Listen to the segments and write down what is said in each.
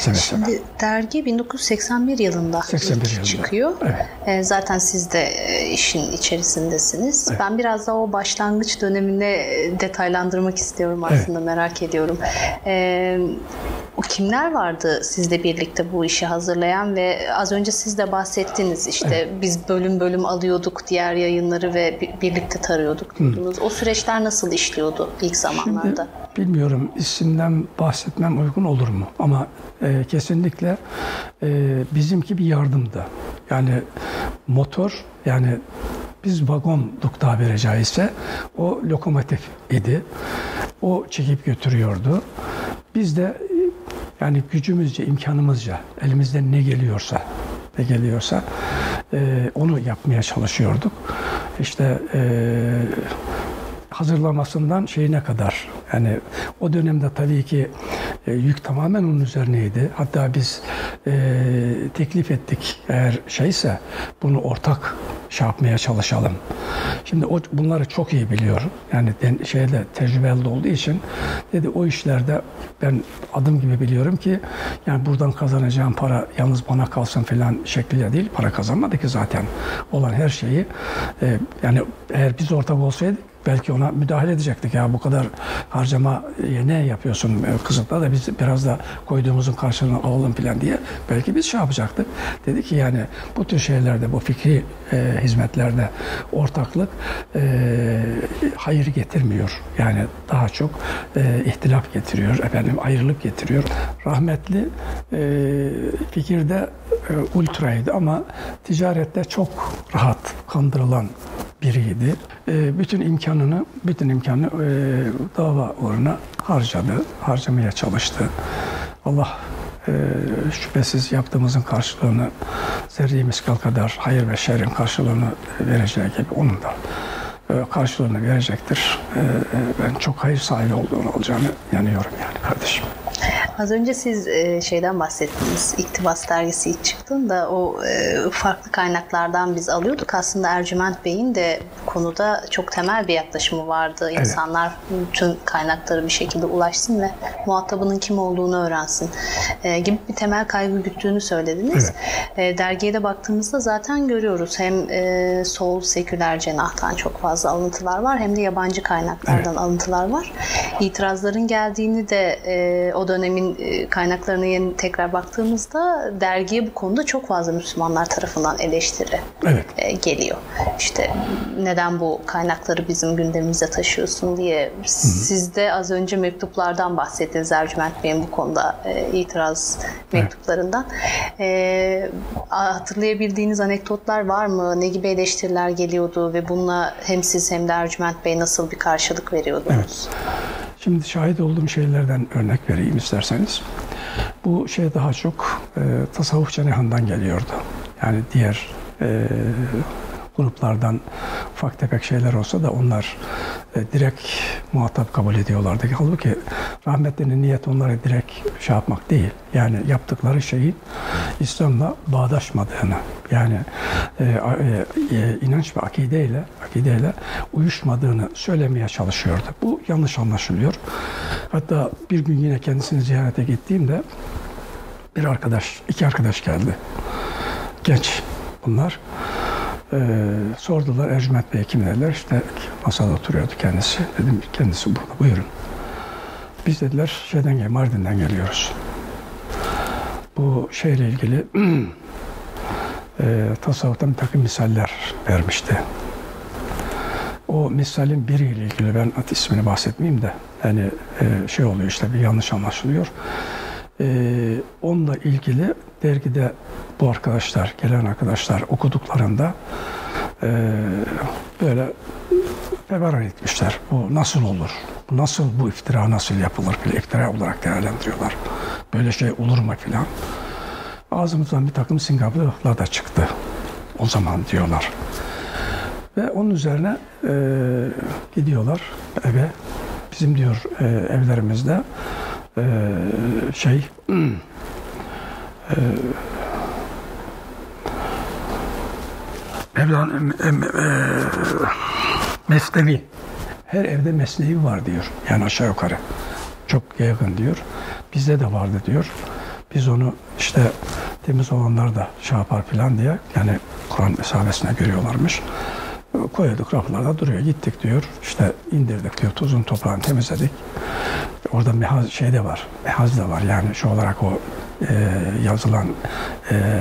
seve seve. Şimdi dergi 1981 yılında 81 ilk yılında. çıkıyor. Evet. E, zaten siz de e, işin içerisindesiniz. Ben biraz daha o başlangıç dönemini e, detaylandırmak istiyorum aslında merak ediyorum. E, o kimler vardı sizle birlikte bu işi hazırlayan ve az önce siz de bahsettiniz işte biz bölüm bölüm alıyorduk diğer yayınları ve bi- birlikte tarıyorduk diyordunuz. O süreçler nasıl işliyordu ilk zamanlarda? Şimdi bilmiyorum isimden bahsetmem uygun olur mu? Ama e, kesinlikle e, bizimki bir yardımdı. Yani motor yani biz vagonduk tabiri caizse o lokomotif idi. O çekip götürüyordu. Biz de e, yani gücümüzce, imkanımızca elimizden ne geliyorsa ne geliyorsa e, onu yapmaya çalışıyorduk. İşte e, hazırlamasından şeyine kadar yani o dönemde tabii ki e, yük tamamen onun üzerineydi. Hatta biz e, teklif ettik eğer şeyse bunu ortak şey yapmaya çalışalım. Şimdi o bunları çok iyi biliyor. Yani den, şeyde tecrübeli olduğu için dedi o işlerde ben adım gibi biliyorum ki yani buradan kazanacağım para yalnız bana kalsın falan şekliyle değil. Para kazanmadı ki zaten. Olan her şeyi e, yani eğer biz ortak olsaydık belki ona müdahale edecektik ya bu kadar harcama e, ne yapıyorsun e, kızıtla da biz biraz da koyduğumuzun karşılığını alalım falan diye belki biz şey yapacaktık. Dedi ki yani bu tür şeylerde bu fikri e, hizmetlerde ortaklık e, hayır getirmiyor. Yani daha çok e, ihtilaf getiriyor, efendim ayrılık getiriyor. Rahmetli e, fikirde e, ultraydı ama ticarette çok rahat kandırılan biriydi. E, bütün imkanını, bütün imkanını e, dava uğruna harcadı, harcamaya çalıştı. Allah e, şüphesiz yaptığımızın karşılığını zerre kadar hayır ve şerrin karşılığını vereceği gibi onun da e, karşılığını verecektir. Ben çok hayır sahibi olduğunu olacağını yanıyorum yani kardeşim. Az önce siz e, şeyden bahsettiniz. İktibas dergisi ilk çıktığında o e, farklı kaynaklardan biz alıyorduk. Aslında Ercüment Bey'in de konuda çok temel bir yaklaşımı vardı. İnsanlar bütün kaynakları bir şekilde ulaşsın ve muhatabının kim olduğunu öğrensin e, gibi bir temel kaygı güttüğünü söylediniz. E, dergiye de baktığımızda zaten görüyoruz. Hem e, sol seküler cenahtan çok fazla alıntılar var hem de yabancı kaynaklardan alıntılar var. İtirazların geldiğini de e, o dönemin e, kaynaklarına yeni tekrar baktığımızda dergiye bu konuda çok fazla Müslümanlar tarafından eleştiri Evet. e, geliyor. İşte neden bu kaynakları bizim gündemimize taşıyorsun diye. Siz de az önce mektuplardan bahsettiniz Ercüment Bey'in bu konuda e, itiraz mektuplarından. E, hatırlayabildiğiniz anekdotlar var mı? Ne gibi eleştiriler geliyordu ve bununla hem siz hem de Ercüment Bey nasıl bir karşılık veriyordunuz? Şimdi şahit olduğum şeylerden örnek vereyim isterseniz. Bu şey daha çok e, tasavvuf cenahından geliyordu. Yani diğer e, gruplardan ufak tefek şeyler olsa da onlar e, direkt muhatap kabul ediyorlardı. Halbuki rahmetlinin niyet onları direkt şey yapmak değil. Yani yaptıkları şeyin İslam'la bağdaşmadığını yani e, e, e, inanç ve akideyle akideyle uyuşmadığını söylemeye çalışıyordu. Bu yanlış anlaşılıyor. Hatta bir gün yine kendisini ziyarete gittiğimde bir arkadaş, iki arkadaş geldi. Genç bunlar. Ee, sordular Ercüment Bey kim dediler. İşte masada oturuyordu kendisi. Dedim kendisi burada buyurun. Biz dediler şeyden gel, Mardin'den geliyoruz. Bu şeyle ilgili e, tasavvuftan bir takım misaller vermişti. O misalin biriyle ilgili ben at ismini bahsetmeyeyim de yani e, şey oluyor işte bir yanlış anlaşılıyor. E, onunla ilgili dergide bu arkadaşlar, gelen arkadaşlar okuduklarında e, böyle feveran etmişler. Bu nasıl olur? Bu nasıl bu iftira nasıl yapılır? Bile iftira olarak değerlendiriyorlar. Böyle şey olur mu filan. Ağzımızdan bir takım Singapurlar da çıktı. O zaman diyorlar. Ve onun üzerine e, gidiyorlar eve. Bizim diyor e, evlerimizde e, şey Mevlana em, em, e, Mesnevi. Her evde mesnevi var diyor. Yani aşağı yukarı. Çok yaygın diyor. Bizde de vardı diyor. biz onu işte temiz olanlar da şey yapar falan diye yani Kur'an mesabesine görüyorlarmış. Koyduk raflarda duruyor. Gittik diyor. işte indirdik diyor. Tuzun toprağını temizledik. Orada mehaz şey de var. Mehaz da var. Yani şu olarak o yazılan e,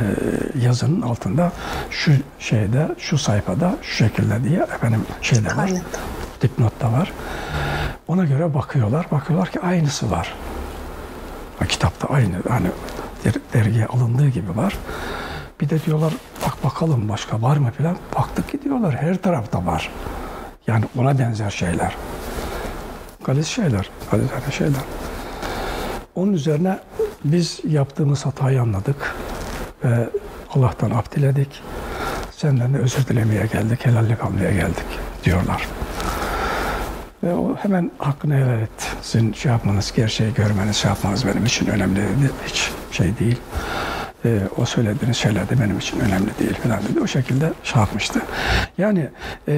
yazının altında şu şeyde, şu sayfada, şu şekilde diye efendim şey de var. Dipnot da var. Ona göre bakıyorlar. Bakıyorlar ki aynısı var. Kitapta aynı. Hani dergiye alındığı gibi var. Bir de diyorlar bak bakalım başka var mı filan. Baktık ki diyorlar her tarafta var. Yani ona benzer şeyler. Galis şeyler. Galizane şeyler. Onun üzerine biz yaptığımız hatayı anladık ve Allah'tan af. Senden de özür dilemeye geldik, helallik almaya geldik diyorlar. Ve o hemen hakkını helal et. Sizin şey yapmanız, gerçeği görmeniz, şey yapmanız benim için önemli. Hiç şey değil. E, o söylediğiniz şeyler de benim için önemli değil falan dedi. O şekilde şey yapmıştı. Yani e,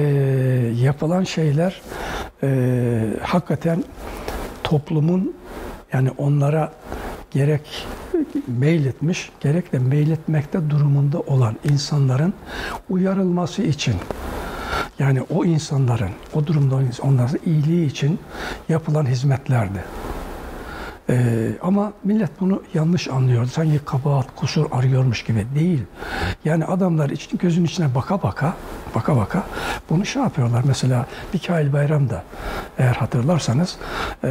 yapılan şeyler e, hakikaten toplumun yani onlara gerek meyletmiş, gerek de meyletmekte durumunda olan insanların uyarılması için yani o insanların, o durumda onların iyiliği için yapılan hizmetlerdi. Ee, ama millet bunu yanlış anlıyordu. Sanki kabahat, kusur arıyormuş gibi değil. Yani adamlar için gözün içine baka baka, baka baka bunu şey yapıyorlar. Mesela Mikail Bayram'da eğer hatırlarsanız e,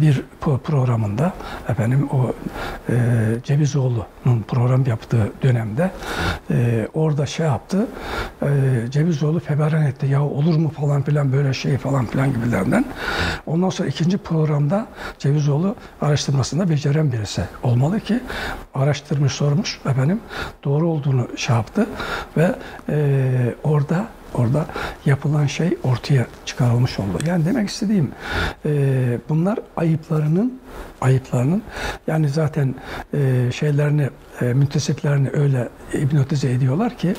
bir programında efendim o e, Cevizoğlu'nun program yaptığı dönemde e, orada şey yaptı. E, Cevizoğlu feberan etti. Ya olur mu falan filan böyle şey falan filan gibilerden. Ondan sonra ikinci programda Cevizoğlu araştırmasında beceren birisi olmalı ki araştırmış sormuş efendim doğru olduğunu şey yaptı ve e, orada orada yapılan şey ortaya çıkarılmış oldu. Yani demek istediğim e, bunlar ayıplarının ayıplarının yani zaten e, şeylerini e, müntesiplerini öyle hipnotize ediyorlar ki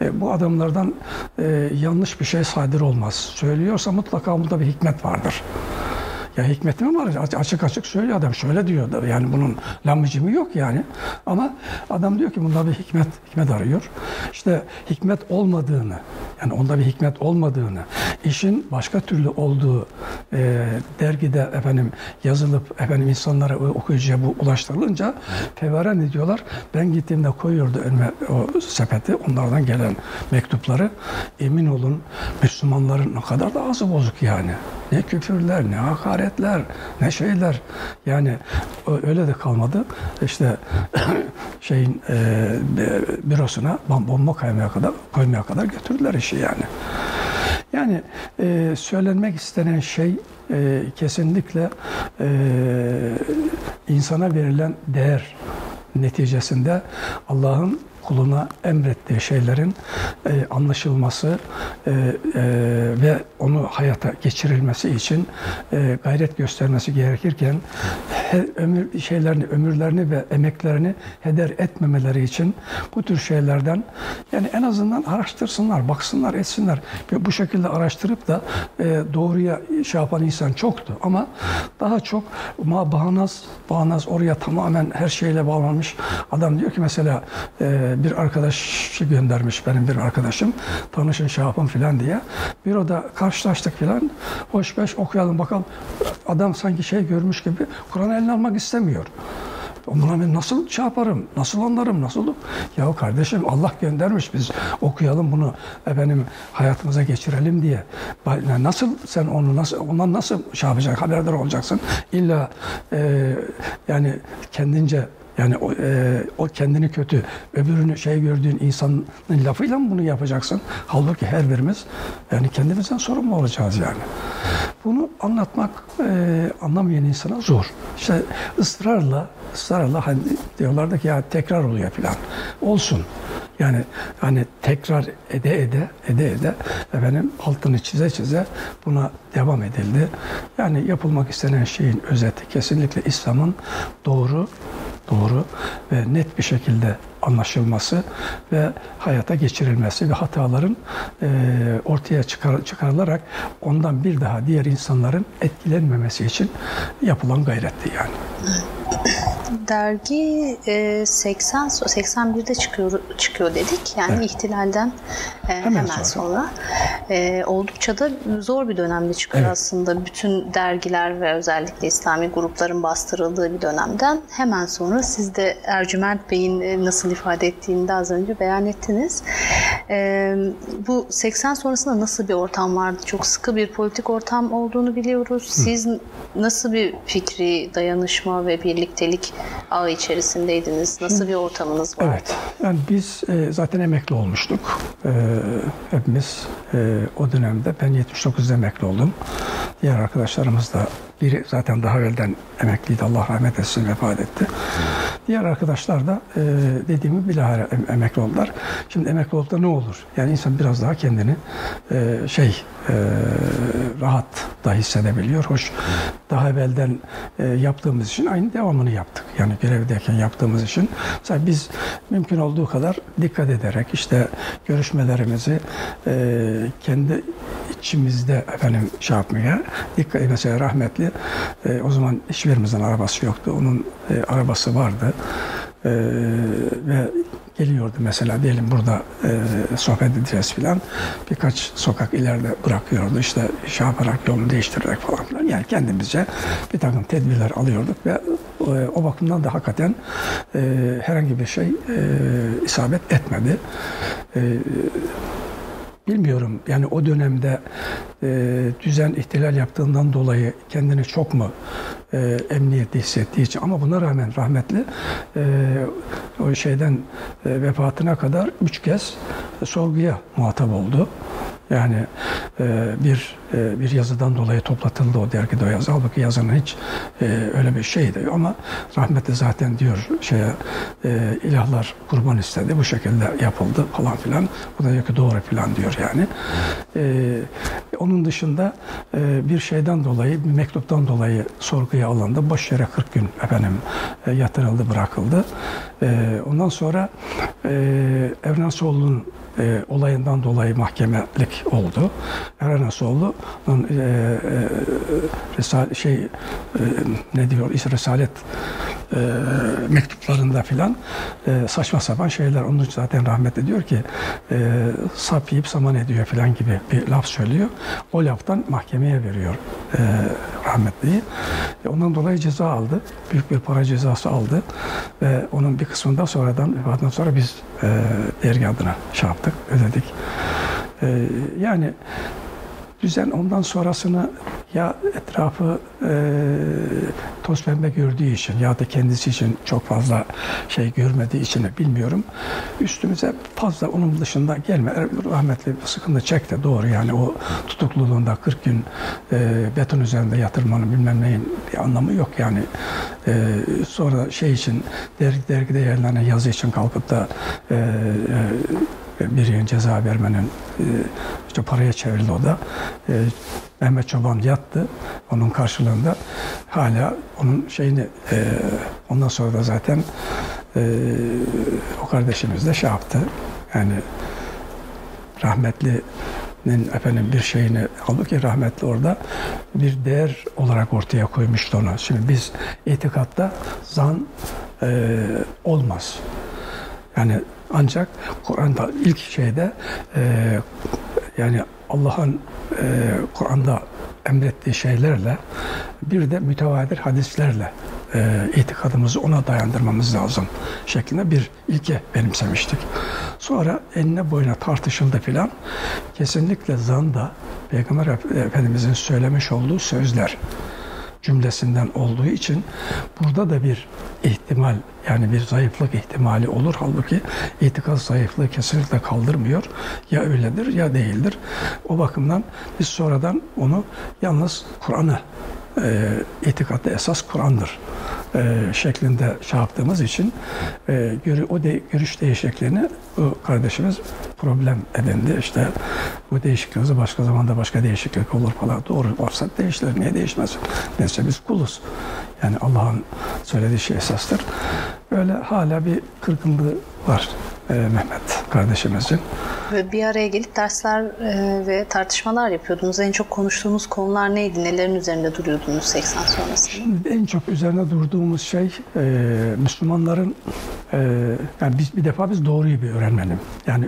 e, bu adamlardan e, yanlış bir şey sadir olmaz. Söylüyorsa mutlaka bunda bir hikmet vardır. Ya hikmeti mi var? Açık açık söylüyor adam. Şöyle diyor yani bunun lamıcımı yok yani. Ama adam diyor ki bunda bir hikmet hikmet arıyor. İşte hikmet olmadığını yani onda bir hikmet olmadığını, işin başka türlü olduğu e, dergide efendim yazılıp efendim insanlara okuyucuya bu ulaştırılınca fevaren ediyorlar. Ben gittiğimde koyuyordu önüme o sepeti onlardan gelen mektupları. Emin olun Müslümanların ne kadar da ağzı bozuk yani. Ne küfürler, ne hakaretler, ne şeyler. Yani öyle de kalmadı. İşte şeyin e, bürosuna bomba koymaya kadar koymaya kadar götürdüler işi yani. Yani e, söylenmek istenen şey e, kesinlikle e, insana verilen değer neticesinde Allah'ın kuluna emrettiği şeylerin e, anlaşılması e, e, ve onu hayata geçirilmesi için e, gayret göstermesi gerekirken he, ömür şeylerini, ömürlerini ve emeklerini heder etmemeleri için bu tür şeylerden yani en azından araştırsınlar, baksınlar, etsinler. Bu şekilde araştırıp da e, doğruya şey yapan insan çoktu ama daha çok ma bağnaz, bağnaz oraya tamamen her şeyle bağlanmış. Adam diyor ki mesela e, bir arkadaşı göndermiş benim bir arkadaşım. Tanışın şey yapın filan diye. Bir oda karşılaştık filan. Hoş beş okuyalım bakalım. Adam sanki şey görmüş gibi Kur'an eline almak istemiyor. Buna ben nasıl şey yaparım, nasıl anlarım, nasıl? Ya kardeşim Allah göndermiş biz okuyalım bunu efendim hayatımıza geçirelim diye. Nasıl sen onu nasıl ondan nasıl şey yapacaksın, haberdar olacaksın? İlla e, yani kendince yani o, e, o kendini kötü, öbürünü şey gördüğün insanın lafıyla mı bunu yapacaksın? Halbuki her birimiz yani kendimizden sorumlu olacağız yani. Bunu anlatmak e, anlamayan insana zor. İşte ısrarla, ısrarla hani diyorlardı ki ya tekrar oluyor falan. Olsun. Yani hani tekrar ede ede ede ede efendim altını çize çize buna devam edildi. Yani yapılmak istenen şeyin özeti kesinlikle İslam'ın doğru doğru ve net bir şekilde anlaşılması ve hayata geçirilmesi ve hataların e, ortaya çıkar, çıkarılarak ondan bir daha diğer insanların etkilenmemesi için yapılan gayretti yani. Dergi e, 80 81'de çıkıyor çıkıyor dedik. Yani evet. ihtilalden e, hemen, hemen sonra, sonra. E, oldukça da zor bir dönemde çıkıyor evet. aslında. Bütün dergiler ve özellikle İslami grupların bastırıldığı bir dönemden hemen sonra siz de Ercüment Bey'in e, nasıl ifade ettiğini de az önce beyan ettiniz. E, bu 80 sonrasında nasıl bir ortam vardı? Çok sıkı bir politik ortam olduğunu biliyoruz. Siz Hı. nasıl bir fikri dayanışma ve birliktelik ağı içerisindeydiniz? Nasıl bir ortamınız vardı? Evet. Yani biz e, zaten emekli olmuştuk. E, hepimiz e, o dönemde ben 79'da emekli oldum. Diğer arkadaşlarımız da biri zaten daha evvelden emekliydi. Allah rahmet etsin vefat etti. Diğer arkadaşlar da e, dediğimi bilahare emekli oldular. Şimdi emekli olup da ne olur? Yani insan biraz daha kendini e, şey e, rahat da hissedebiliyor. Hoş daha evvelden e, yaptığımız için aynı devamını yaptık. Yani görevdeyken yaptığımız için. Mesela biz mümkün olduğu kadar dikkat ederek işte görüşmelerimizi e, kendi içimizde efendim şey yapmaya dikkat mesela rahmetli e, o zaman hiçbirimizin arabası yoktu. Onun e, arabası vardı. E, ve geliyordu mesela diyelim burada e, sohbet edeceğiz filan birkaç sokak ileride bırakıyordu işte şey yaparak yolunu değiştirerek falan filan yani kendimizce bir takım tedbirler alıyorduk ve e, o bakımdan da hakikaten e, herhangi bir şey e, isabet etmedi. E, bilmiyorum yani o dönemde e, düzen ihtilal yaptığından dolayı kendini çok mu e, emniyette hissettiği için ama buna rağmen rahmetli e, o şeyden e, vefatına kadar üç kez sorguya muhatap oldu. Yani e, bir e, bir yazıdan dolayı toplatıldı o dergide o yazı. Halbuki yazının hiç e, öyle bir şeydi ama rahmetli zaten diyor şeye e, ilahlar kurban istedi. Bu şekilde yapıldı falan filan. Bu da diyor ki doğru filan diyor yani. E, onun dışında e, bir şeyden dolayı, bir mektuptan dolayı sorguya alındı. Boş yere 40 gün efendim e, yatırıldı, bırakıldı. Ondan sonra e, Evren Soğlu'nun olayından dolayı mahkemelik oldu. Eren Asoğlu'nun e, e, resal, şey e, ne diyor işte Resalet e, mektuplarında filan e, saçma sapan şeyler. Onun için zaten rahmet ediyor ki e, sap yiyip saman ediyor filan gibi bir laf söylüyor. O laftan mahkemeye veriyor e, rahmetliyi. E, ondan dolayı ceza aldı. Büyük bir para cezası aldı. Ve onun bir kısmından sonradan vefatından sonra biz e, dergi adına şey yaptık, ödedik. E, yani düzen ondan sonrasını ya etrafı e, toz pembe gördüğü için ya da kendisi için çok fazla şey görmediği için bilmiyorum. Üstümüze fazla onun dışında gelme. Rahmetli sıkıntı çekti doğru yani o tutukluluğunda 40 gün e, beton üzerinde yatırmanın bilmem neyin bir anlamı yok yani. E, sonra şey için dergi, dergide yayınlanan yazı için kalkıp da e, e, bir ceza vermenin e, işte paraya çevrildi o da. E, Mehmet Çoban yattı. Onun karşılığında hala onun şeyini e, ondan sonra da zaten o kardeşimiz de şey yaptı. Yani rahmetlinin efendim bir şeyini halbuki rahmetli orada bir değer olarak ortaya koymuştu onu. Şimdi biz itikatta zan e, olmaz. Yani ancak Kur'an'da ilk şeyde e, yani Allah'ın e, Kur'an'da emrettiği şeylerle bir de mütevatir hadislerle e, itikadımızı ona dayandırmamız lazım şeklinde bir ilke benimsemiştik. Sonra enine boyuna tartışıldı filan. Kesinlikle zanda Peygamber Efendimizin söylemiş olduğu sözler cümlesinden olduğu için burada da bir ihtimal yani bir zayıflık ihtimali olur. Halbuki itikat zayıflığı kesinlikle kaldırmıyor. Ya öyledir ya değildir. O bakımdan biz sonradan onu yalnız Kur'an'ı e, itikatta esas Kur'an'dır e, şeklinde şey yaptığımız için e, o de, görüş değişikliğini o kardeşimiz problem edindi. İşte bu değişikliğimizi başka zamanda başka değişiklik olur falan. Doğru varsa değiştirir. Niye değişmez? Neyse biz kuluz. Yani Allah'ın söylediği şey esastır. Böyle hala bir kırgınlığı var Mehmet kardeşimizin. Ve bir araya gelip dersler e, ve tartışmalar yapıyordunuz. En çok konuştuğunuz konular neydi? Nelerin üzerinde duruyordunuz 80 sonrasında? Şimdi en çok üzerine durduğumuz şey e, Müslümanların e, yani biz bir defa biz doğruyu bir öğrenmenim. Yani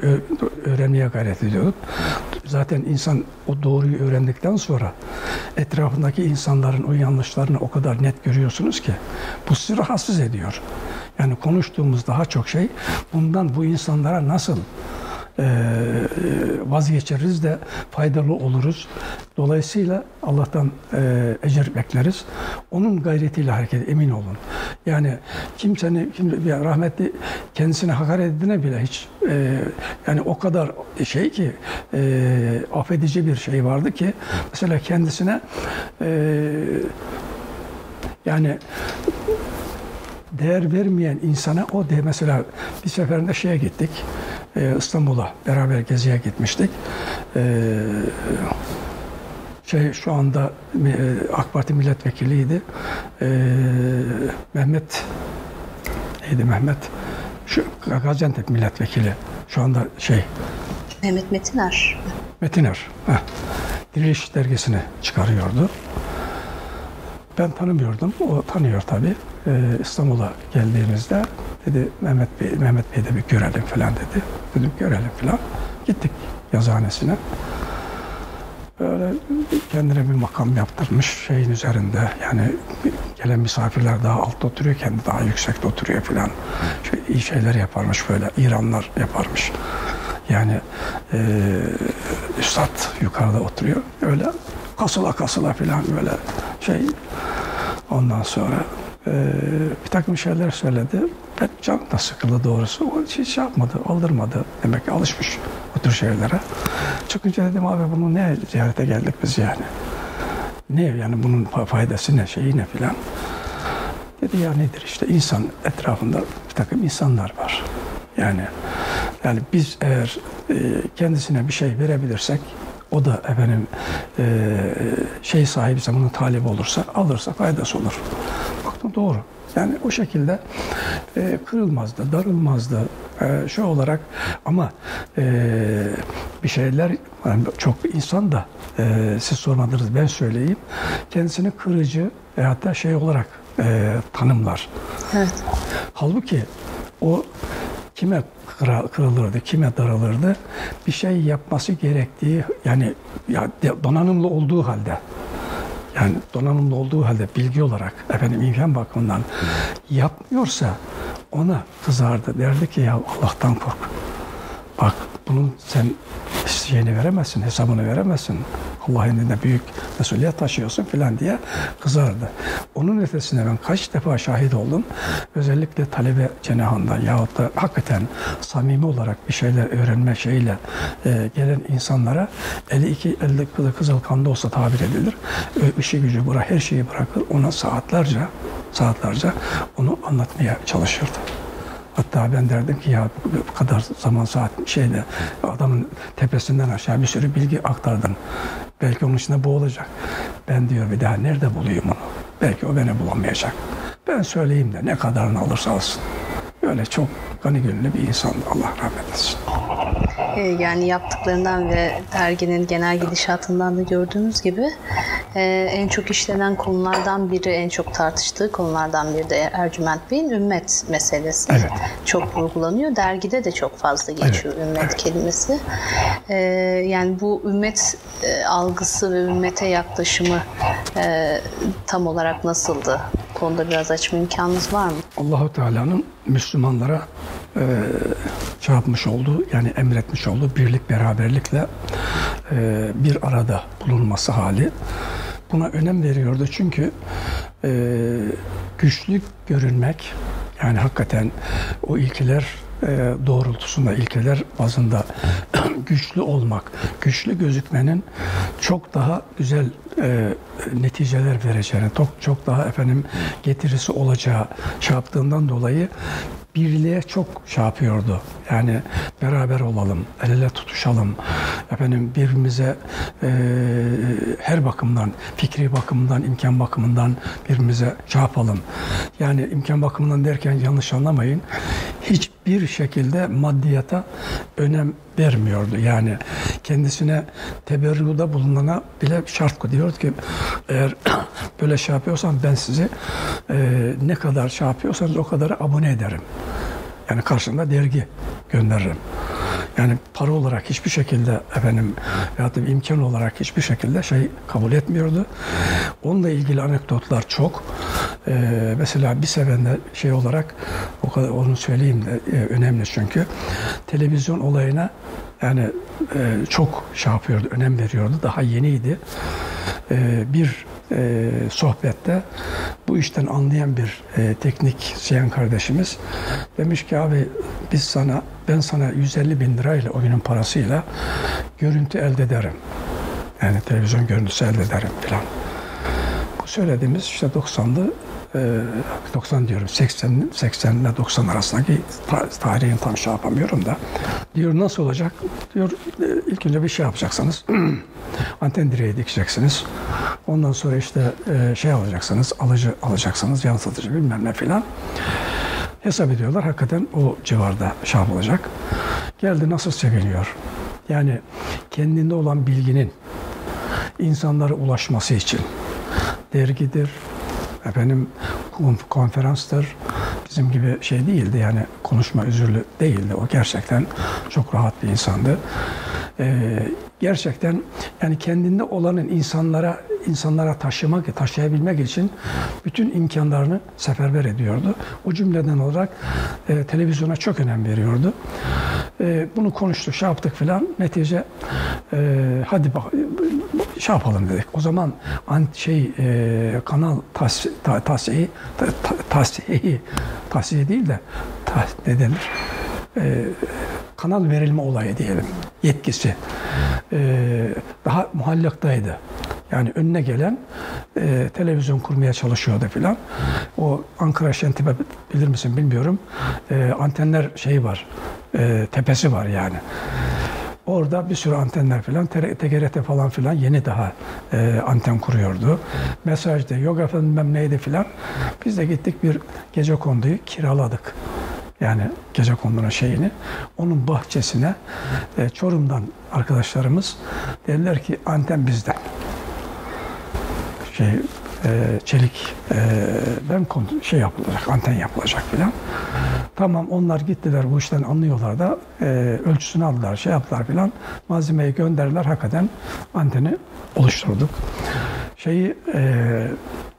öğrenmeye gayret ediyorduk. Zaten insan o doğruyu öğrendikten sonra etrafındaki insanların o yanlışlarını o kadar net görüyorsunuz ki bu sizi rahatsız ediyor. Yani konuştuğumuz daha çok şey bundan bu insanlara nasıl e, vazgeçeriz de faydalı oluruz. Dolayısıyla Allah'tan e, ecir bekleriz. Onun gayretiyle hareket emin olun. Yani kimsenin kim, rahmetli kendisine hakaret edine bile hiç e, yani o kadar şey ki affedici bir şey vardı ki mesela kendisine e, yani değer vermeyen insana o de mesela bir seferinde şeye gittik e, İstanbul'a beraber geziye gitmiştik. E, şey şu anda e, AK Parti milletvekiliydi. E, Mehmet neydi Mehmet? Şu Gaziantep milletvekili. Şu anda şey Mehmet Metiner. Metiner. Heh. Diriliş dergisini çıkarıyordu. Ben tanımıyordum. O tanıyor tabii. Ee, İstanbul'a geldiğimizde dedi Mehmet Bey, Mehmet Bey'i de bir görelim falan dedi. Dedim görelim falan. Gittik yazıhanesine. Böyle kendine bir makam yaptırmış şeyin üzerinde. Yani gelen misafirler daha altta oturuyor, kendi daha yüksekte oturuyor falan. Şey, iyi şeyler yaparmış böyle. İranlar yaparmış. Yani e, üstad yukarıda oturuyor. Öyle kasıla kasıla falan böyle şey. Ondan sonra e, bir takım şeyler söyledi. Ben canım da sıkıldı doğrusu. O hiç şey yapmadı, aldırmadı. Demek ki alışmış bu tür şeylere. Çıkınca dedim abi bunu ne ziyarete geldik biz yani. Ne yani bunun faydası ne, şeyi ne filan. Dedi ya nedir işte insan etrafında bir takım insanlar var. Yani yani biz eğer e, kendisine bir şey verebilirsek o da efendim e, şey sahibiyse bunun talibi olursa alırsa faydası olur. Baktım doğru. Yani o şekilde e, kırılmazdı, darılmazdı e, şu olarak ama e, bir şeyler yani çok insan da e, siz sormadınız ben söyleyeyim kendisini kırıcı ve hatta şey olarak e, tanımlar. Evet. Halbuki o kime kırılırdı, kime daralırdı bir şey yapması gerektiği yani ya donanımlı olduğu halde yani donanımlı olduğu halde bilgi olarak efendim imkan bakımından yapmıyorsa ona kızardı. Derdi ki ya Allah'tan kork. Bak bunun sen şeyini veremezsin, hesabını veremezsin. Allah indinde büyük mesuliyet taşıyorsun filan diye kızardı. Onun ötesine ben kaç defa şahit oldum. Özellikle talebe cenahından yahut da hakikaten samimi olarak bir şeyler öğrenme şeyle e, gelen insanlara eli iki elde kızıl, kızıl kanda olsa tabir edilir. işi gücü bırak, her şeyi bırakır. Ona saatlerce saatlerce onu anlatmaya çalışırdı. Hatta ben derdim ki ya bu kadar zaman saat şeyde adamın tepesinden aşağı bir sürü bilgi aktardın. Belki onun içinde bu olacak. Ben diyor bir daha nerede bulayım onu? Belki o beni bulamayacak. Ben söyleyeyim de ne kadarını alırsa alsın. Böyle çok gani gönüllü bir insan. Allah rahmet etsin. Ee, yani yaptıklarından ve derginin genel gidişatından da gördüğünüz gibi e, en çok işlenen konulardan biri, en çok tartıştığı konulardan biri de Ercüment Bey'in ümmet meselesi. Evet. Çok vurgulanıyor. Dergide de çok fazla geçiyor Evet. ümmet kelimesi. Ee, yani bu ümmet e, algısı ve ümmete yaklaşımı e, tam olarak nasıldı? Bu konuda biraz açma imkanınız var mı? Allahu Teala'nın Müslümanlara e, şey yapmış olduğu yani emretmiş olduğu birlik beraberlikle e, bir arada bulunması hali. Buna önem veriyordu çünkü e, güçlü görünmek yani hakikaten o ilkeler e, doğrultusunda ilkeler bazında güçlü olmak, güçlü gözükmenin çok daha güzel e, neticeler vereceğini, çok çok daha efendim getirisi olacağı şey yaptığından dolayı birliğe çok şey yapıyordu. Yani beraber olalım, el ele tutuşalım. Efendim birbirimize e, her bakımdan, fikri bakımdan, imkan bakımından birbirimize şey yapalım. Yani imkan bakımından derken yanlış anlamayın. Hiçbir şekilde maddiyata önem vermiyordu. Yani kendisine teberruda bulunana bile şart koyuyordu ki eğer böyle şey yapıyorsan ben sizi e, ne kadar şey yapıyorsanız o kadar abone ederim. Yani karşında dergi gönderirim. Yani para olarak hiçbir şekilde efendim ya da imkan olarak hiçbir şekilde şey kabul etmiyordu. Onunla ilgili anekdotlar çok. Ee, mesela bir seferinde şey olarak o kadar onu söyleyeyim de e, önemli çünkü televizyon olayına yani e, çok şey yapıyordu, önem veriyordu. Daha yeniydi. E, bir e, sohbette bu işten anlayan bir e, teknik Siyan kardeşimiz demiş ki abi biz sana ben sana 150 bin lirayla oyunun parasıyla görüntü elde ederim. Yani televizyon görüntüsü elde ederim falan. Bu söylediğimiz işte 90'lı 90 e, diyorum 80 80 ile 90 arasındaki tarihin tam şey yapamıyorum da. Diyor nasıl olacak? Diyor e, ilk önce bir şey yapacaksınız. Anten direği dikeceksiniz. Ondan sonra işte e, şey alacaksınız alıcı alacaksınız yansıtıcı bilmem ne filan. Hesap ediyorlar hakikaten o civarda şey yapılacak. Geldi nasıl seviliyor yani kendinde olan bilginin insanlara ulaşması için dergidir, efendim konferanstır. Bizim gibi şey değildi yani konuşma özürlü değildi. O gerçekten çok rahat bir insandı. Ee, gerçekten yani kendinde olanın insanlara insanlara taşımak, taşıyabilmek için bütün imkanlarını seferber ediyordu. O cümleden olarak e, televizyona çok önem veriyordu. E, bunu konuştuk, şey yaptık filan. Netice e, hadi bak şey yapalım dedik. O zaman şey e, kanal tas, ta, tasihi ta, değil de ta, ne denir? E, kanal verilme olayı diyelim. Yetkisi. E, daha muhallaktaydı. Yani önüne gelen e, televizyon kurmaya çalışıyordu filan. O Ankara Şentip'e bilir misin bilmiyorum. E, antenler şeyi var. E, tepesi var yani. Orada bir sürü antenler falan, TGRT falan filan yeni daha e, anten kuruyordu. Mesajda yok efendim neydi filan. Biz de gittik bir gece konduyu kiraladık. Yani gece kondunun şeyini. Onun bahçesine e, Çorum'dan arkadaşlarımız dediler ki anten bizden. Şey e, çelik e, ben şey yapılacak, anten yapılacak filan. Tamam onlar gittiler bu işten anlıyorlar da e, ölçüsünü aldılar, şey yaptılar filan. Malzemeyi gönderdiler hakikaten anteni oluşturduk. Şeyi e,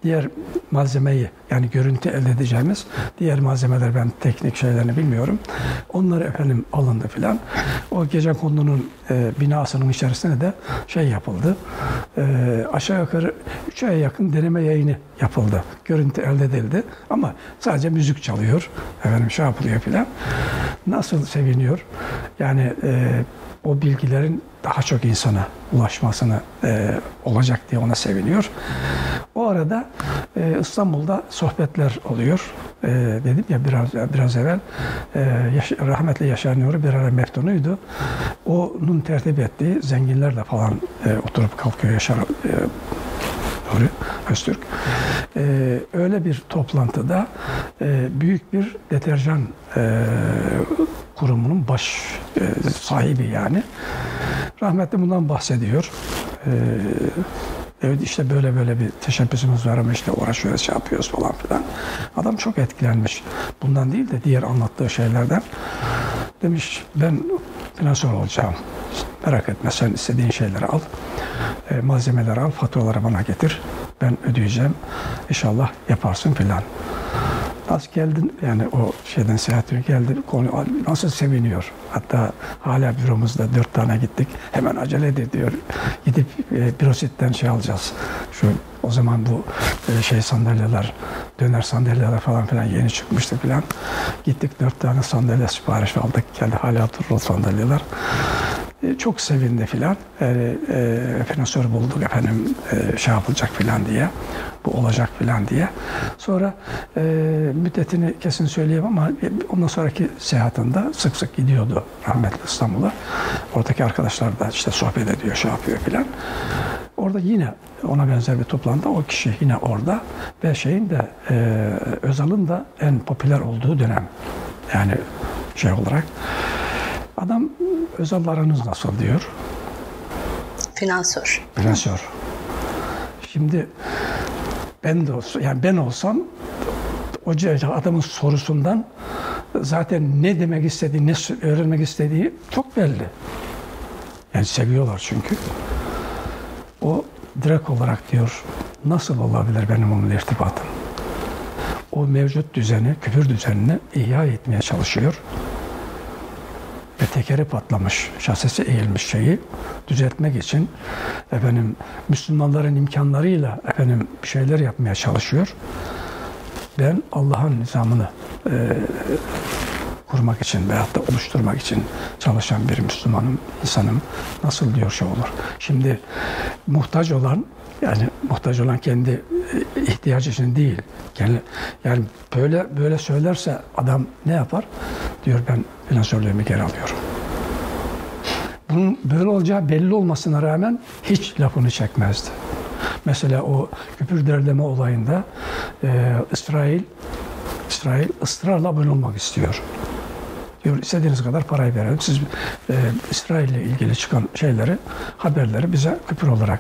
diğer malzemeyi yani görüntü elde edeceğimiz diğer malzemeler ben teknik şeylerini bilmiyorum. Onları efendim alındı filan. O gece kondunun e, binasının içerisinde de şey yapıldı. E, aşağı yukarı 3 aya yakın deneme yayını yapıldı. Görüntü elde edildi ama sadece müzik çalıyor. Efendim şey yapılıyor filan. Nasıl seviniyor? Yani e, o bilgilerin daha çok insana ulaşmasını e, olacak diye ona seviniyor. O arada e, İstanbul'da sohbetler oluyor. E, dedim ya biraz biraz evvel e, yaş, rahmetli Yaşar Nuri bir ara meftunuydu. Onun tertip ettiği zenginlerle falan e, oturup kalkıyor Yaşar e, Nuri Öztürk. E, öyle bir toplantıda e, büyük bir deterjan e, kurumunun baş e, sahibi yani. Rahmetli bundan bahsediyor. E, evet işte böyle böyle bir teşebbüsümüz var ama işte uğraşıyoruz, şey yapıyoruz falan filan. Adam çok etkilenmiş. Bundan değil de diğer anlattığı şeylerden. Demiş ben finansör olacağım. Merak etme sen istediğin şeyleri al. E, al, faturaları bana getir. Ben ödeyeceğim. İnşallah yaparsın filan. Nasıl geldin yani o şeyden seyahatine geldi konu nasıl seviniyor. Hatta hala büromuzda dört tane gittik. Hemen acele ediyor. Gidip e, bürositten şey alacağız. Şu o zaman bu e, şey sandalyeler, döner sandalyeler falan filan yeni çıkmıştı filan. Gittik dört tane sandalye sipariş aldık. Geldi hala durur o sandalyeler. E, çok sevindi filan. E, e, finansör bulduk efendim e, şey yapılacak filan diye. bu olacak falan diye. Sonra e, müddetini kesin söyleyeyim ama ondan sonraki seyahatinde sık sık gidiyordu rahmetli İstanbul'a. Oradaki arkadaşlar da işte sohbet ediyor, şey yapıyor filan. Orada yine ona benzer bir toplantıda o kişi yine orada ve şeyin de e, Özal'ın da en popüler olduğu dönem. Yani şey olarak. Adam Özal'la aranız nasıl diyor. Finansör. Finansör. Şimdi ben de olsam, yani ben olsam o adamın sorusundan zaten ne demek istediği, ne öğrenmek istediği çok belli. Yani seviyorlar çünkü. O direkt olarak diyor nasıl olabilir benim onunla irtibatım? O mevcut düzeni, küfür düzenini ihya etmeye çalışıyor. Ve tekeri patlamış, şasisi eğilmiş şeyi düzeltmek için efendim Müslümanların imkanlarıyla efendim bir şeyler yapmaya çalışıyor. Ben Allah'ın nizamını e, kurmak için veyahut da oluşturmak için çalışan bir Müslümanım, insanım nasıl diyor şey olur. Şimdi muhtaç olan yani muhtaç olan kendi e, ihtiyacı için değil. Yani, yani böyle böyle söylerse adam ne yapar? Diyor ben finansörlüğümü geri alıyorum. Bunun böyle olacağı belli olmasına rağmen hiç lafını çekmezdi. Mesela o küpür derleme olayında e, İsrail İsrail ısrarla abone olmak istiyor. Diyor istediğiniz kadar parayı verelim. Siz e, İsrail ile ilgili çıkan şeyleri, haberleri bize küpür olarak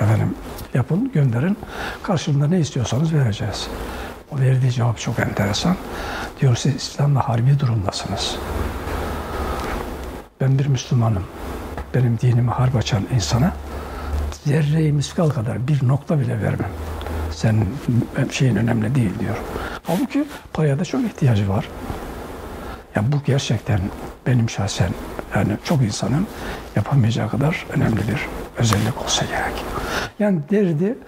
efendim yapın, gönderin. Karşılığında ne istiyorsanız vereceğiz. O verdiği cevap çok enteresan. Diyor siz İslam'la harbi durumdasınız. Ben bir Müslümanım. Benim dinimi harp açan insana zerreyi miskal kadar bir nokta bile vermem. Senin şeyin önemli değil diyor. Halbuki paraya da çok ihtiyacı var. Ya bu gerçekten benim şahsen yani çok insanın yapamayacağı kadar önemli bir özellik olsa gerek. Yani derdi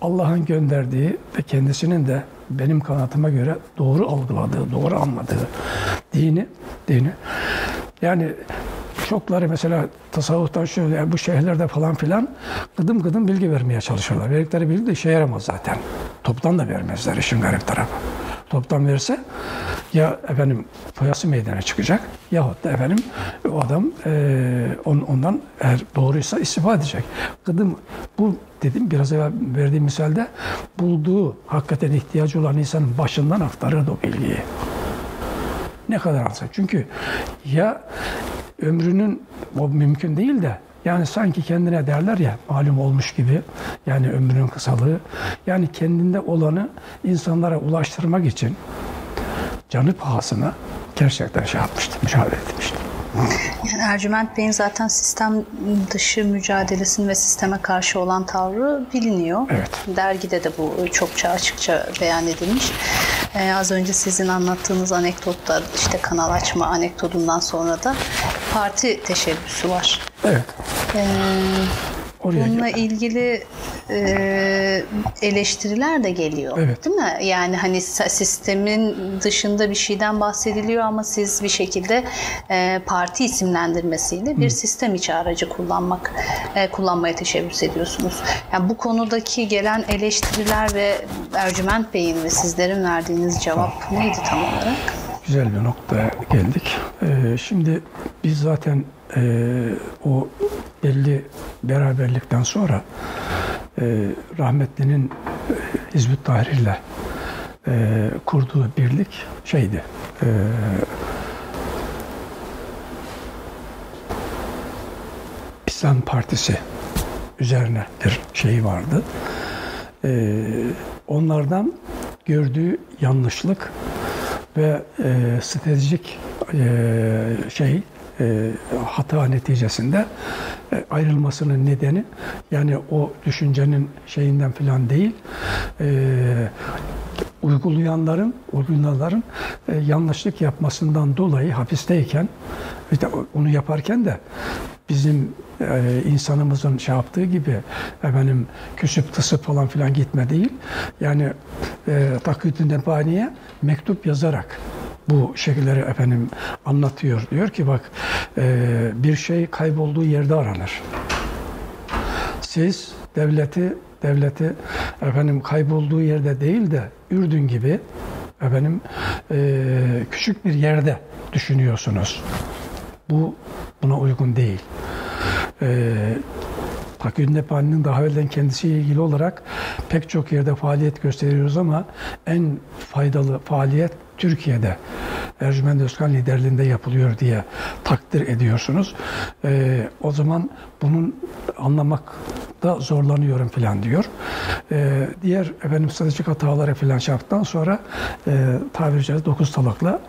Allah'ın gönderdiği ve kendisinin de benim kanatıma göre doğru algıladığı, doğru anladığı dini, dini. Yani çokları mesela tasavvuftan şöyle yani bu şehirlerde falan filan gıdım gıdım bilgi vermeye çalışıyorlar. Verdikleri bilgi de işe yaramaz zaten. Toptan da vermezler işin garip tarafı. Toptan verirse ya efendim foyası meydana çıkacak yahut da efendim o adam e, on, ondan eğer doğruysa istifade edecek. Gıdım bu dedim biraz evvel verdiğim misalde bulduğu hakikaten ihtiyacı olan insanın başından aktarırdı o bilgiyi. Ne kadar alsa. Çünkü ya ömrünün o mümkün değil de yani sanki kendine derler ya malum olmuş gibi yani ömrünün kısalığı yani kendinde olanı insanlara ulaştırmak için canı pahasına gerçekten şey yapmıştı, mücadele etmişti. Yani Ercüment Bey'in zaten sistem dışı mücadelesinin ve sisteme karşı olan tavrı biliniyor. Evet. Dergide de bu çokça açıkça beyan edilmiş. Ee, az önce sizin anlattığınız anekdotta işte kanal açma anekdotundan sonra da parti teşebbüsü var. Evet. Ee, Oraya bununla gel- ilgili e, eleştiriler de geliyor. Evet. Değil mi? Yani hani sistemin dışında bir şeyden bahsediliyor ama siz bir şekilde e, parti isimlendirmesiyle bir sistem içi aracı kullanmak e, kullanmaya teşebbüs ediyorsunuz. Yani bu konudaki gelen eleştiriler ve Ercüment Bey'in ve sizlerin verdiğiniz cevap neydi tam olarak? Güzel bir noktaya geldik. Ee, şimdi biz zaten e, o belli beraberlikten sonra e, rahmetlinin e, Hizbut Tahrir'le e, kurduğu birlik şeydi. E, İslam Partisi üzerine bir şey vardı. E, onlardan gördüğü yanlışlık ve e, stratejik e, şey e, hata neticesinde e, ayrılmasının nedeni yani o düşüncenin şeyinden falan değil e, uygulayanların uygulayanların e, yanlışlık yapmasından dolayı hapisteyken işte onu yaparken de bizim e, insanımızın şey yaptığı gibi efendim küsüp tısıp falan filan gitme değil. Yani e, Taküddin Nebani'ye mektup yazarak bu şekilleri efendim anlatıyor. Diyor ki bak e, bir şey kaybolduğu yerde aranır. siz devleti devleti efendim kaybolduğu yerde değil de Ürdün gibi efendim e, küçük bir yerde düşünüyorsunuz. Bu buna uygun değil. E, Takvim Nepali'nin daha evvelden kendisiyle ilgili olarak pek çok yerde faaliyet gösteriyoruz ama en faydalı faaliyet Türkiye'de Ercüment Özkan liderliğinde yapılıyor diye takdir ediyorsunuz. Ee, o zaman bunun anlamakta zorlanıyorum falan diyor. Ee, diğer efendim stratejik hataları falan yaptıktan sonra e, tabiri caizse dokuz talakla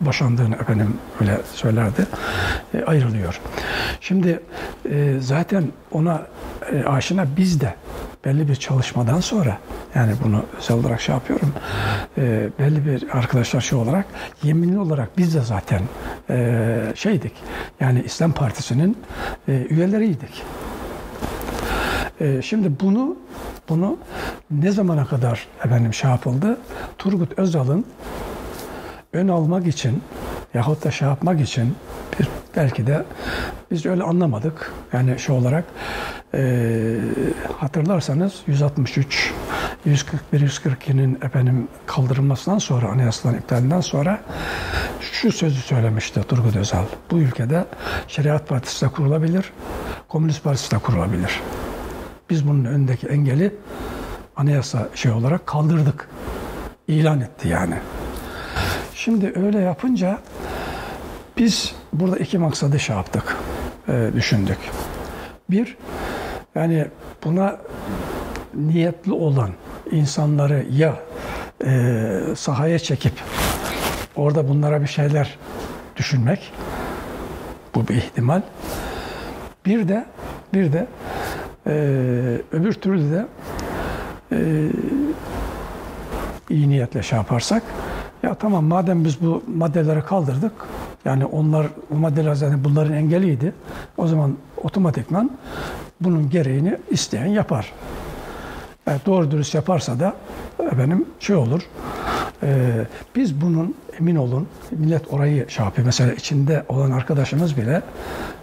boşandığını efendim öyle söylerdi. E, ayrılıyor. Şimdi e, zaten ona e, aşina biz de belli bir çalışmadan sonra yani bunu özel olarak şey yapıyorum e, belli bir arkadaşlar şey olarak yeminli olarak biz de zaten e, şeydik yani İslam Partisi'nin e, üyeleriydik. E, şimdi bunu bunu ne zamana kadar efendim şey yapıldı? Turgut Özal'ın ön almak için yahut da şey yapmak için bir belki de biz öyle anlamadık. Yani şu olarak e, hatırlarsanız 163 141 142'nin efendim kaldırılmasından sonra anayasadan iptalinden sonra şu sözü söylemişti Turgut Özal. Bu ülkede Şeriat Partisi de kurulabilir, Komünist Partisi de kurulabilir. Biz bunun önündeki engeli anayasa şey olarak kaldırdık. İlan etti yani. Şimdi öyle yapınca biz burada iki maksadı şey yaptık, e, düşündük. Bir, yani buna niyetli olan insanları ya e, sahaya çekip orada bunlara bir şeyler düşünmek, bu bir ihtimal. Bir de bir de e, öbür türlü de iyi niyetle şey yaparsak ya tamam madem biz bu maddeleri kaldırdık yani onlar bu maddeler zaten bunların engeliydi. O zaman otomatikman bunun gereğini isteyen yapar. Yani doğru dürüst yaparsa da benim şey olur. E, biz bunun emin olun millet orayı şey yapıyor. Mesela içinde olan arkadaşımız bile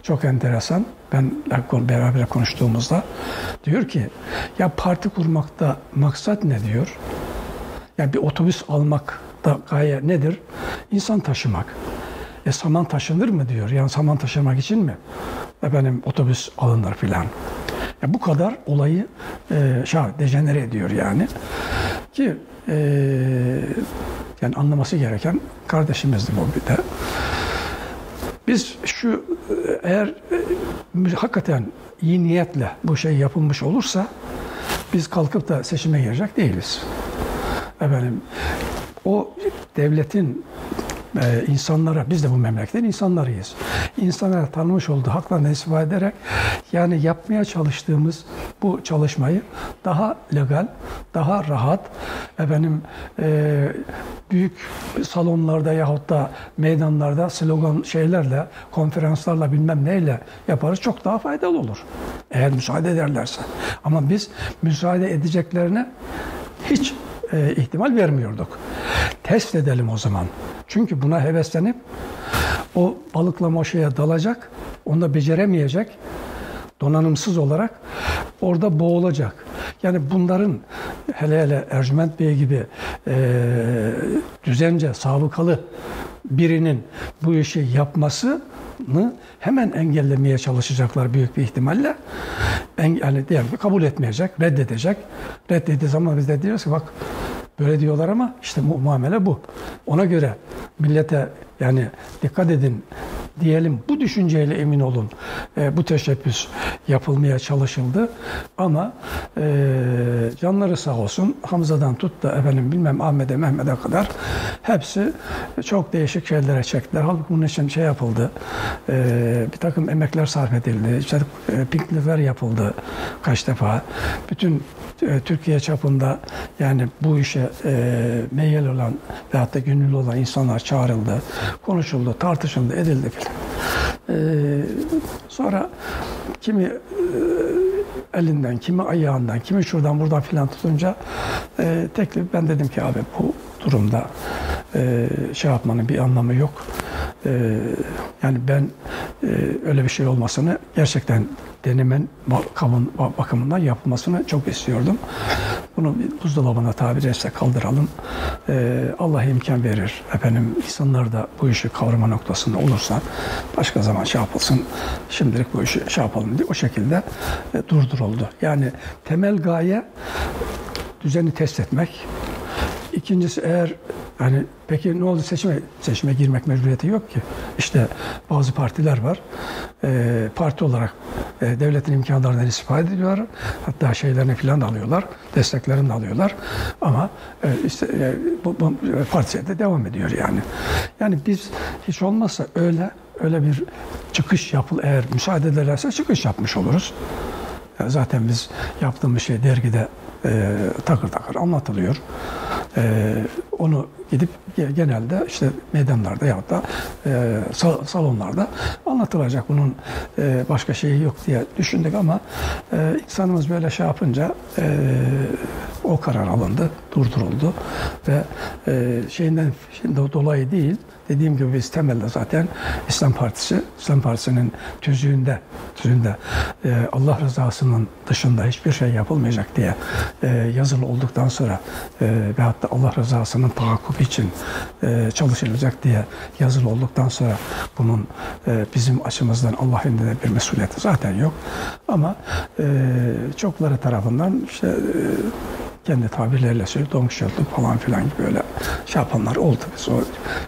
çok enteresan. Ben beraber konuştuğumuzda diyor ki ya parti kurmakta maksat ne diyor? Yani bir otobüs almak da gaye nedir? İnsan taşımak. E saman taşınır mı diyor. Yani saman taşımak için mi? Efendim otobüs alınır filan. Ya bu kadar olayı e, şah dejenere ediyor yani. Ki e, yani anlaması gereken kardeşimizdi bu bir de. Biz şu eğer e, hakikaten iyi niyetle bu şey yapılmış olursa biz kalkıp da seçime girecek değiliz. Efendim o devletin e, insanlara, biz de bu memleketin insanlarıyız. İnsanlara tanımış olduğu haklarını istifade ederek yani yapmaya çalıştığımız bu çalışmayı daha legal, daha rahat, efendim e, büyük salonlarda yahut da meydanlarda slogan şeylerle, konferanslarla bilmem neyle yaparız çok daha faydalı olur. Eğer müsaade ederlerse. Ama biz müsaade edeceklerine hiç e, ihtimal vermiyorduk. Test edelim o zaman. Çünkü buna heveslenip o balıklama şeye dalacak, onu da beceremeyecek, donanımsız olarak orada boğulacak. Yani bunların hele hele Ercüment Bey gibi e, düzence, sabıkalı birinin bu işi yapmasını hemen engellemeye çalışacaklar büyük bir ihtimalle. En, yani diyelim ki kabul etmeyecek, reddedecek. Reddettiği zaman biz de diyoruz ki bak Böyle diyorlar ama işte mu muamele bu. Ona göre millete yani dikkat edin diyelim. Bu düşünceyle emin olun. E, bu teşebbüs yapılmaya çalışıldı. Ama e, canları sağ olsun Hamza'dan tut da efendim bilmem Ahmet'e Mehmet'e kadar hepsi çok değişik şeylere çektiler. Halbuki bunun için şey yapıldı. E, bir takım emekler sarf edildi. İşte e, piknikler yapıldı kaç defa. Bütün e, Türkiye çapında yani bu işe e, meyil olan veyahut da gönüllü olan insanlar çağrıldı, konuşuldu, tartışıldı, edildi filan. E, sonra kimi e, elinden, kimi ayağından, kimi şuradan buradan filan tutunca e, teklif ben dedim ki abi bu durumda e, şey yapmanın bir anlamı yok. E, yani ben e, öyle bir şey olmasını gerçekten denemen bakımın, bakımından yapılmasını çok istiyordum. Bunu buzdolabına tabiri etse kaldıralım. Ee, Allah imkan verir. Efendim insanlar da bu işi kavrama noktasında olursa başka zaman şey yapılsın. Şimdilik bu işi şey yapalım diye o şekilde e, durduruldu. Yani temel gaye düzeni test etmek. İkincisi eğer yani peki ne oldu seçime? Seçime girmek mecburiyeti yok ki. İşte bazı partiler var. E, parti olarak e, devletin imkanlarından istifade ediyorlar. Hatta şeylerini falan da alıyorlar. Desteklerini de alıyorlar. Ama e, işte e, bu, bu partiye de devam ediyor yani. Yani biz hiç olmazsa öyle öyle bir çıkış yapıl eğer müsaade ederlerse çıkış yapmış oluruz. Yani zaten biz yaptığımız şey dergide e, takır takır anlatılıyor. E, onu gidip genelde işte meydanlarda ya da e, salonlarda anlatılacak. Bunun e, başka şeyi yok diye düşündük ama e, insanımız böyle şey yapınca o karar alındı, durduruldu ve e, şeyinden dolayı değil Dediğim gibi biz temelde zaten İslam Partisi, İslam Partisi'nin tüzüğünde, tüzüğünde e, Allah rızasının dışında hiçbir şey yapılmayacak diye e, yazılı olduktan sonra e, ve hatta Allah rızasının tahakkuk için e, çalışılacak diye yazılı olduktan sonra bunun e, bizim açımızdan Allah indinde bir mesuliyeti zaten yok. Ama e, çokları tarafından işte e, kendi tabirleriyle söylüyor domşeldik falan filan gibi böyle şey yapanlar oldu. Biz o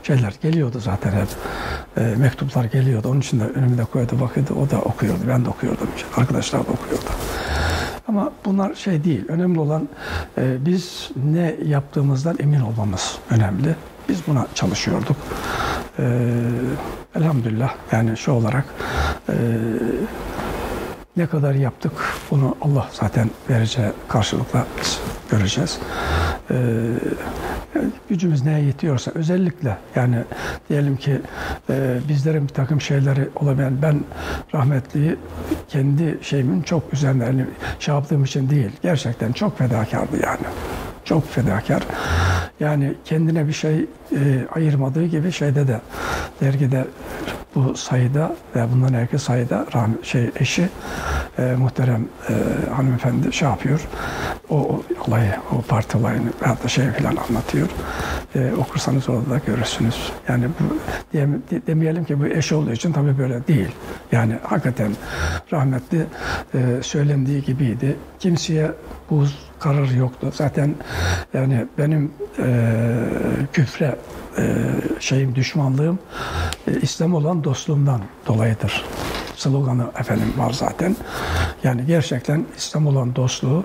şeyler geliyordu zaten hep. E, mektuplar geliyordu. Onun için de önümde koydu bakıyordu. O da okuyordu. Ben de okuyordum. Arkadaşlar da okuyordu. Ama bunlar şey değil. Önemli olan e, biz ne yaptığımızdan emin olmamız önemli. Biz buna çalışıyorduk. E, elhamdülillah yani şu olarak e, ne kadar yaptık bunu Allah zaten vereceği karşılıkla göreceğiz. Ee, gücümüz neye yetiyorsa özellikle yani diyelim ki e, bizlerin bir takım şeyleri olamayan ben rahmetliyi kendi şeyimin çok üzerinde yani şey yaptığım için değil gerçekten çok fedakardı yani çok fedakar. Yani kendine bir şey e, ayırmadığı gibi şeyde de dergide bu sayıda ve bundan evvelki sayıda rahmet, şey eşi e, muhterem e, hanımefendi şey yapıyor. O, o olayı, o parti olayını veyahut da şey falan anlatıyor. E, okursanız orada da görürsünüz. Yani bu diye, demeyelim ki bu eş olduğu için tabii böyle değil. Yani hakikaten rahmetli e, söylendiği gibiydi. Kimseye bu karar yoktu. Zaten yani benim e, küfre şeyim düşmanlığım e, İslam olan dostluğumdan dolayıdır. Sloganı efendim var zaten. Yani gerçekten İslam olan dostluğu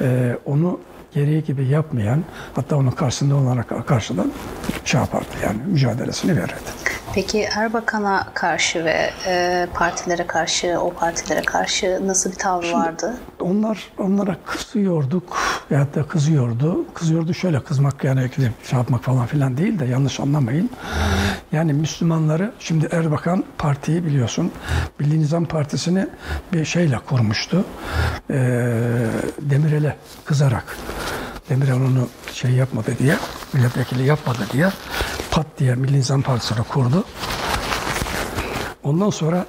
e, onu gereği gibi yapmayan hatta onun karşısında olarak karşıdan şey yapardı yani mücadelesini verirdi. Peki Erbakan'a karşı ve e, partilere karşı, o partilere karşı nasıl bir tavrı vardı? Onlar onlara kızıyorduk veyahut da kızıyordu. Kızıyordu şöyle kızmak yani şey yapmak falan filan değil de yanlış anlamayın. Yani Müslümanları şimdi Erbakan partiyi biliyorsun Milli Nizam Partisi'ni bir şeyle kurmuştu. E, Demirel'e kızarak. Demirel onu şey yapmadı diye, milletvekili yapmadı diye pat diye Milli Nizam Partisi'ni kurdu. Ondan sonra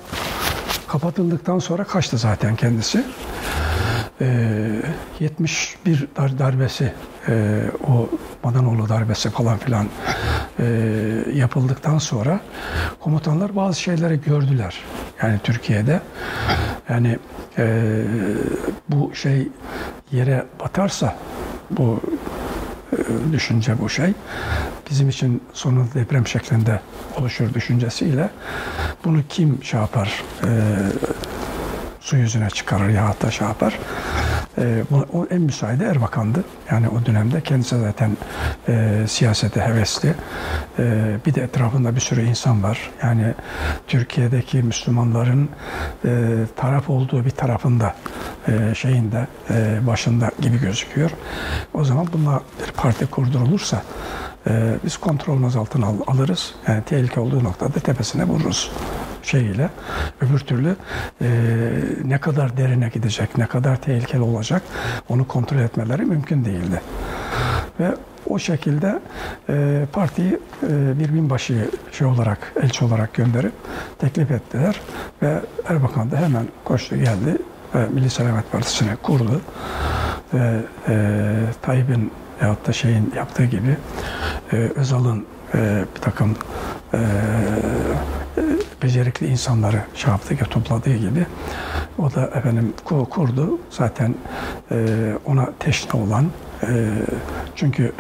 kapatıldıktan sonra kaçtı zaten kendisi. Ee, 71 dar darbesi e, o Madanoğlu darbesi falan filan e, yapıldıktan sonra komutanlar bazı şeyleri gördüler. Yani Türkiye'de yani e, bu şey yere batarsa bu e, düşünce bu şey. Bizim için sonu deprem şeklinde oluşur düşüncesiyle bunu kim şey yapar e, su yüzüne çıkarır ya da şey yapar e, o en müsaade Erbakan'dı. Yani o dönemde kendisi zaten e, siyasete hevesli. E, bir de etrafında bir sürü insan var. Yani Türkiye'deki Müslümanların e, taraf olduğu bir tarafında e, şeyinde e, başında gibi gözüküyor. O zaman bununla bir parti kurdurulursa e, biz kontrolümüz altına al, alırız. Yani tehlike olduğu noktada tepesine vururuz şeyiyle. Öbür türlü e, ne kadar derine gidecek, ne kadar tehlikeli olacak onu kontrol etmeleri mümkün değildi. Ve o şekilde e, partiyi e, bir binbaşı şey olarak, elçi olarak gönderip teklif ettiler. Ve Erbakan da hemen koştu geldi ve Milli Selamet Partisi'ni kurdu. Ve e, Tayyip'in veyahut da şeyin yaptığı gibi e, Özal'ın e, bir takım e, becerikli insanları şey gibi, topladığı gibi o da efendim kurdu. Zaten e, ona teşne olan e, çünkü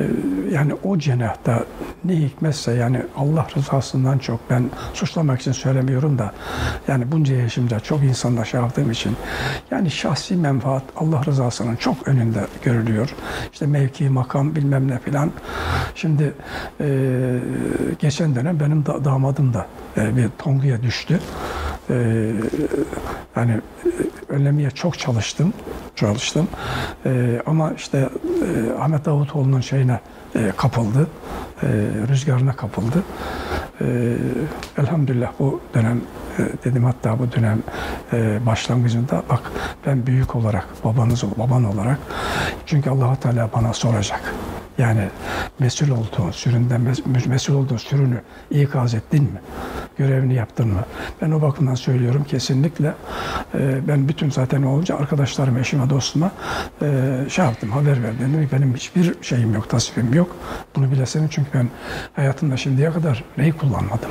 e, yani o cenahta ne hikmetse yani Allah rızasından çok ben suçlamak için söylemiyorum da yani bunca yaşımda çok insanla şey yaptığım için yani şahsi menfaat Allah rızasının çok önünde görülüyor. İşte mevki, makam bilmem ne filan. Şimdi geçen dönem benim da, damadım da bir tonguya düştü. E, yani e, önlemeye çok çalıştım. Çalıştım. E, ama işte e, Ahmet Davutoğlu'nun şeyine e, kapıldı. E, rüzgarına kapıldı. E, elhamdülillah bu dönem e, dedim hatta bu dönem e, başlangıcında bak ben büyük olarak babanız baban olarak çünkü allah Teala bana soracak. Yani mesul olduğun, süründen mesul olduğun sürünü ikaz ettin mi? Görevini yaptın mı? Ben o bakımdan söylüyorum kesinlikle. E, ben bütün zaten olunca arkadaşlarım, eşime, dostuma e, şey yaptım, haber verdim. Benim hiçbir şeyim yok, tasvipim yok. Bunu bilesenin çünkü ben hayatımda şimdiye kadar neyi kullanmadım.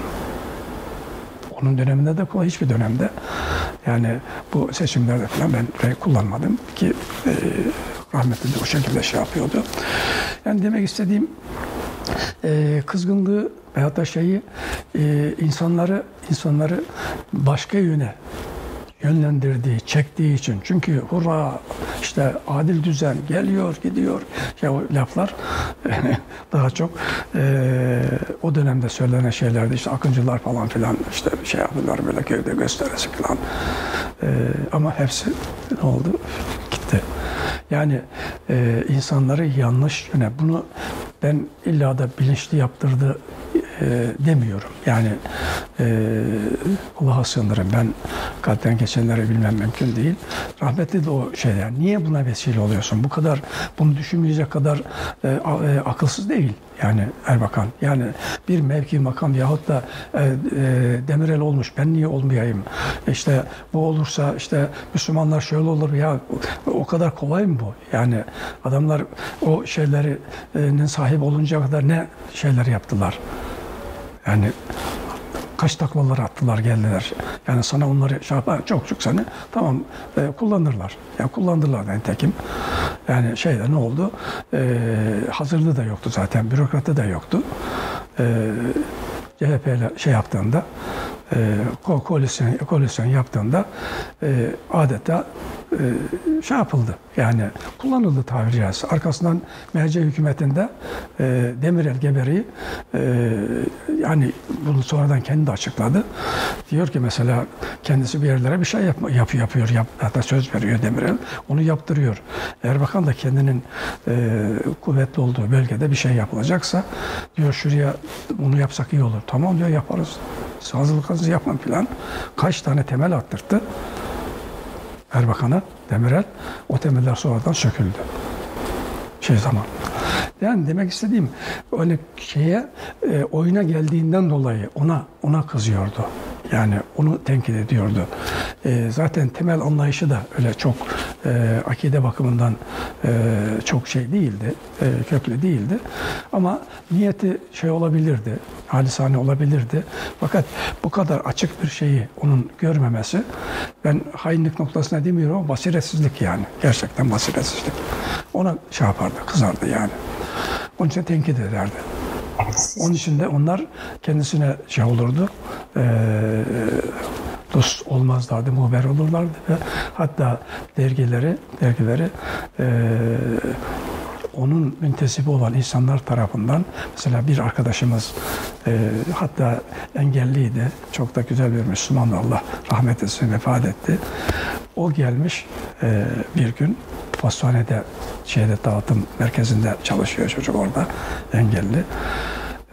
Onun döneminde de hiçbir dönemde yani bu seçimlerde falan ben rey kullanmadım ki e, rahmetli de o şekilde şey yapıyordu. Yani demek istediğim e, kızgınlığı veyahut da şeyi e, insanları insanları başka yöne yönlendirdiği, çektiği için. Çünkü hurra işte adil düzen geliyor, gidiyor. Ya o laflar daha çok e, o dönemde söylenen şeylerdi. işte akıncılar falan filan işte şey yapıyorlar böyle köyde gösterisi falan. E, ama hepsi ne oldu? Gitti. Yani e, insanları yanlış yöne bunu ben illa da bilinçli yaptırdı e, demiyorum. Yani e, Allah'a sığınırım. Ben kalpten geçenleri bilmem mümkün değil. Rahmetli de o şeyler. Niye buna vesile oluyorsun? Bu kadar bunu düşünmeyecek kadar e, e, akılsız değil. Yani Erbakan. Yani bir mevki makam yahut da e, e, Demirel olmuş. Ben niye olmayayım? İşte bu olursa işte Müslümanlar şöyle olur ya o kadar kolay mı bu? Yani adamlar o şeylerinin sahip olunca kadar ne şeyler yaptılar? Yani kaç taklalar attılar geldiler. Yani sana onları şey yapar, çok çok seni tamam e, kullanırlar. Yani kullandılar yani tekim. Yani şeyde ne oldu? E, hazırlığı da yoktu zaten. Bürokratı da yoktu. E, CHP ile şey yaptığında e, koalisyon, koalisyon yaptığında e, adeta e, şey yapıldı. Yani kullanıldı tabiri caizse. Arkasından MC hükümetinde e, Demirel Geberi e, yani bunu sonradan kendi de açıkladı. Diyor ki mesela kendisi bir yerlere bir şey yapma, yapıyor, yapıyor yap, hatta söz veriyor Demirel. Onu yaptırıyor. Erbakan da kendinin e, kuvvetli olduğu bölgede bir şey yapılacaksa diyor şuraya bunu yapsak iyi olur. Tamam diyor yaparız. Hazırlık yapmam falan. Kaç tane temel attırdı. Erbakan'a Demirel o temeller sonradan söküldü. Şey zaman. Yani demek istediğim öyle şeye e, oyuna geldiğinden dolayı ona ona kızıyordu. Yani onu tenkit ediyordu. E, zaten temel anlayışı da öyle çok e, akide bakımından e, çok şey değildi, e, köklü değildi. Ama niyeti şey olabilirdi, halisane olabilirdi. Fakat bu kadar açık bir şeyi onun görmemesi, ben hainlik noktasına demiyorum ama basiretsizlik yani. Gerçekten basiretsizlik. Ona şey yapardı, kızardı yani. Onun için tenkit ederdi. Onun için de onlar kendisine şey olurdu, e, dost olmazlardı, muhaber olurlardı ve hatta dergileri, dergileri e, onun müntesibi olan insanlar tarafından mesela bir arkadaşımız e, hatta engelliydi. Çok da güzel bir Müslüman Allah rahmet etsin vefat etti. O gelmiş e, bir gün postanede şeyde dağıtım merkezinde çalışıyor çocuk orada engelli.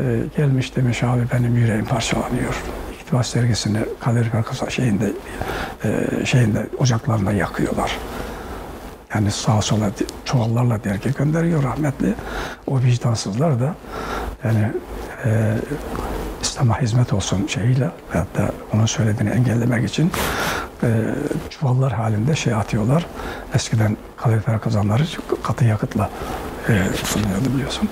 E, gelmiş demiş abi benim yüreğim parçalanıyor. İktibas sergisini kalorifer kasa şeyinde e, şeyinde ocaklarında yakıyorlar. Yani sağa sola çuvallarla dergi gönderiyor rahmetli. O vicdansızlar da yani e, İslam'a hizmet olsun şeyiyle veyahut da onun söylediğini engellemek için e, çuvallar halinde şey atıyorlar. Eskiden kalorifer kazanları katı yakıtla e, biliyorsun.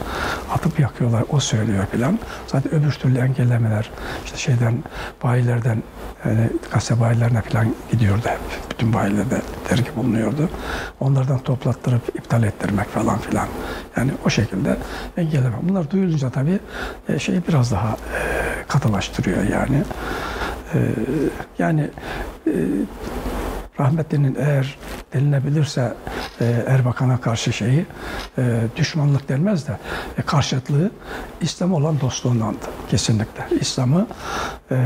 Atıp yakıyorlar, o söylüyor filan. Zaten öbür türlü engellemeler, işte şeyden, bayilerden, yani gazete bayilerine falan gidiyordu hep. Bütün bayilerde dergi bulunuyordu. Onlardan toplattırıp iptal ettirmek falan filan. Yani o şekilde engelleme. Bunlar duyulunca tabii e, şeyi biraz daha e, katılaştırıyor yani. E, yani e, rahmetlinin eğer denilebilirse e, Erbakan'a karşı şeyi e, düşmanlık denmez de e, karşıtlığı İslam olan dostluğundandı kesinlikle. İslam'ı e,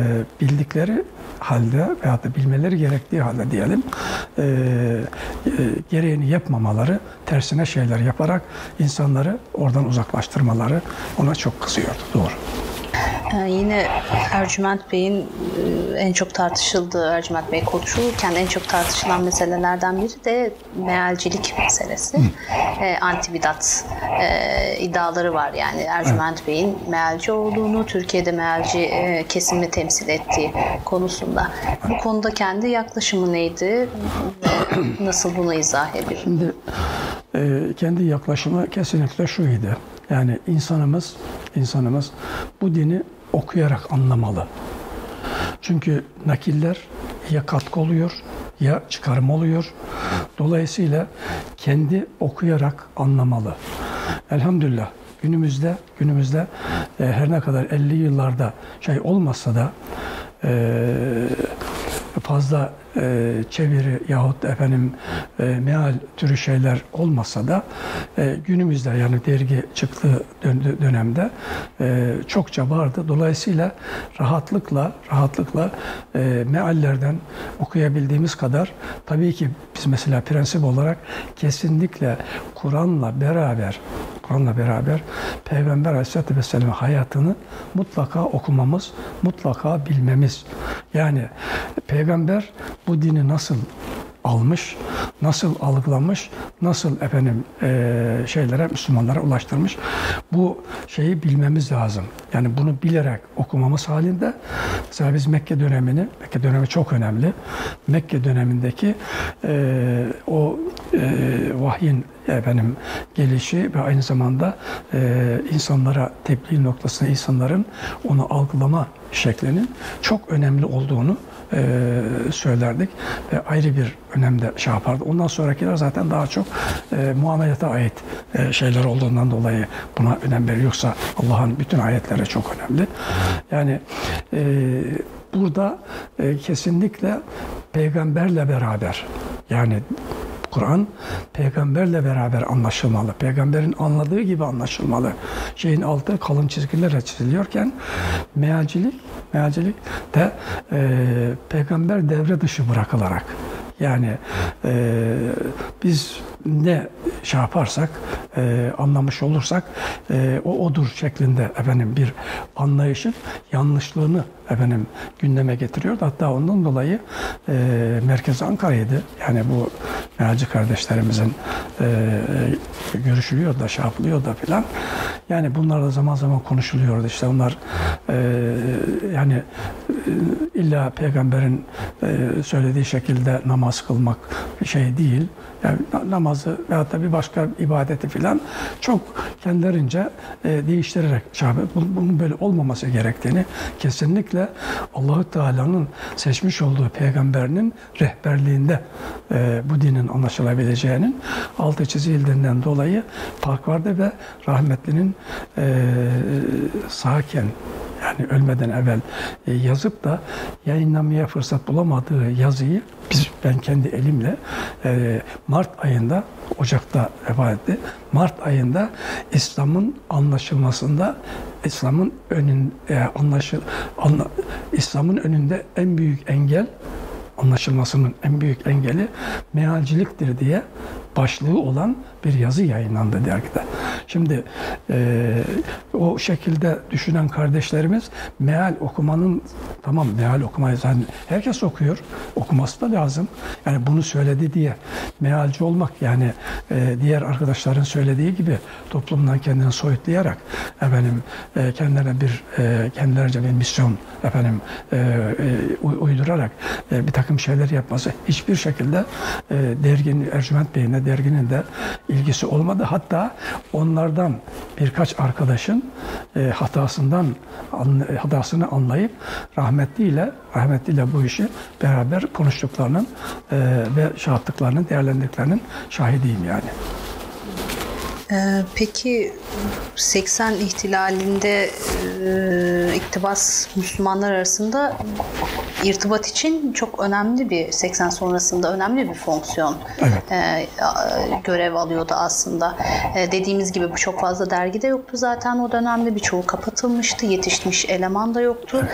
bildikleri halde veya da bilmeleri gerektiği halde diyelim e, e, gereğini yapmamaları tersine şeyler yaparak insanları oradan uzaklaştırmaları ona çok kızıyordu. Doğru. Ee, yine Ercüment Bey'in e, en çok tartışıldığı, Ercüment Bey konuşulurken en çok tartışılan meselelerden biri de mealcilik meselesi. E, antibidat e, iddiaları var yani Ercüment. Bey'in mealci olduğunu, Türkiye'de mealci e, kesimi temsil ettiği konusunda. Bu konuda kendi yaklaşımı neydi nasıl bunu izah ediyor? Şimdi e, kendi yaklaşımı kesinlikle şuydu. Yani insanımız insanımız bu dini okuyarak anlamalı. Çünkü nakiller ya katkı oluyor ya çıkarım oluyor. Dolayısıyla kendi okuyarak anlamalı. Elhamdülillah günümüzde günümüzde e, her ne kadar 50 yıllarda şey olmasa da e, fazla e, çeviri yahut efendim e, meal türü şeyler olmasa da e, günümüzde yani dergi çıktığı dönemde e, çokça vardı. Dolayısıyla rahatlıkla rahatlıkla e, meallerden okuyabildiğimiz kadar tabii ki biz mesela prensip olarak kesinlikle Kur'an'la beraber Kur'an'la beraber Peygamber Aleyhisselatü Vesselam'ın hayatını mutlaka okumamız, mutlaka bilmemiz. Yani Peygamber bu dini nasıl almış, nasıl algılamış, nasıl efendim e, şeylere Müslümanlara ulaştırmış. Bu şeyi bilmemiz lazım. Yani bunu bilerek okumamız halinde mesela biz Mekke dönemini, Mekke dönemi çok önemli. Mekke dönemindeki e, o e, vahyin efendim gelişi ve aynı zamanda e, insanlara tebliğ noktasında insanların onu algılama şeklinin çok önemli olduğunu e, söylerdik ve ayrı bir önemde şey yapardı. Ondan sonrakiler zaten daha çok e, muamelete ait e, şeyler olduğundan dolayı buna önem veriyor. Yoksa Allah'ın bütün ayetleri çok önemli. Yani e, burada e, kesinlikle peygamberle beraber yani Kur'an peygamberle beraber anlaşılmalı. Peygamberin anladığı gibi anlaşılmalı. Şeyin altı kalın çizgilerle çiziliyorken mealcilik, mealcilik de e, peygamber devre dışı bırakılarak yani e, biz ne şey yaparsak, e, anlamış olursak e, o odur şeklinde efendim bir anlayışın yanlışlığını efendim gündeme getiriyor. Hatta ondan dolayı e, merkez Ankara'ydı. Yani bu mealci kardeşlerimizin e, görüşülüyor da şey yapılıyor da filan. Yani bunlar da zaman zaman konuşuluyordu. İşte onlar e, yani e, illa peygamberin e, söylediği şekilde namaz kılmak şey değil. Yani namazı veya da bir başka ibadeti filan çok kendilerince e, değiştirerek şabe bunun böyle olmaması gerektiğini kesinlikle Allahü Teala'nın seçmiş olduğu peygamberinin rehberliğinde e, bu dinin anlaşılabileceğinin altı çizildiğinden dolayı fark vardı ve rahmetlinin e, sağken yani ölmeden evvel e, yazıp da yayınlamaya fırsat bulamadığı yazıyı biz ben kendi elimle e, Mart ayında Ocak'ta vefat etti. Mart ayında İslam'ın anlaşılmasında İslam'ın önün e, anlaşıl anla, İslam'ın önünde en büyük engel anlaşılmasının en büyük engeli mealciliktir diye başlığı olan bir yazı yayınlandı dergide. Şimdi e, o şekilde düşünen kardeşlerimiz meal okumanın tamam meal okumayı yani herkes okuyor. Okuması da lazım. Yani bunu söyledi diye mealci olmak yani e, diğer arkadaşların söylediği gibi toplumdan kendini soyutlayarak efendim e, kendilerine bir e, kendilerince bir misyon efendim e, e, uydurarak e, bir takım şeyler yapması hiçbir şekilde e, derginin Ercüment Bey'in de derginin de ilgisi olmadı. Hatta onlardan birkaç arkadaşın e, hatasından an, hatasını anlayıp rahmetliyle rahmetliyle bu işi beraber konuştuklarının e, ve şey yaptıklarının değerlendirdiklerinin şahidiyim yani. Ee, peki 80 ihtilalinde e, iktibas Müslümanlar arasında irtibat için çok önemli bir 80 sonrasında önemli bir fonksiyon evet. e, görev alıyordu aslında. E, dediğimiz gibi bu çok fazla dergi de yoktu zaten o dönemde birçoğu kapatılmıştı. Yetişmiş eleman da yoktu.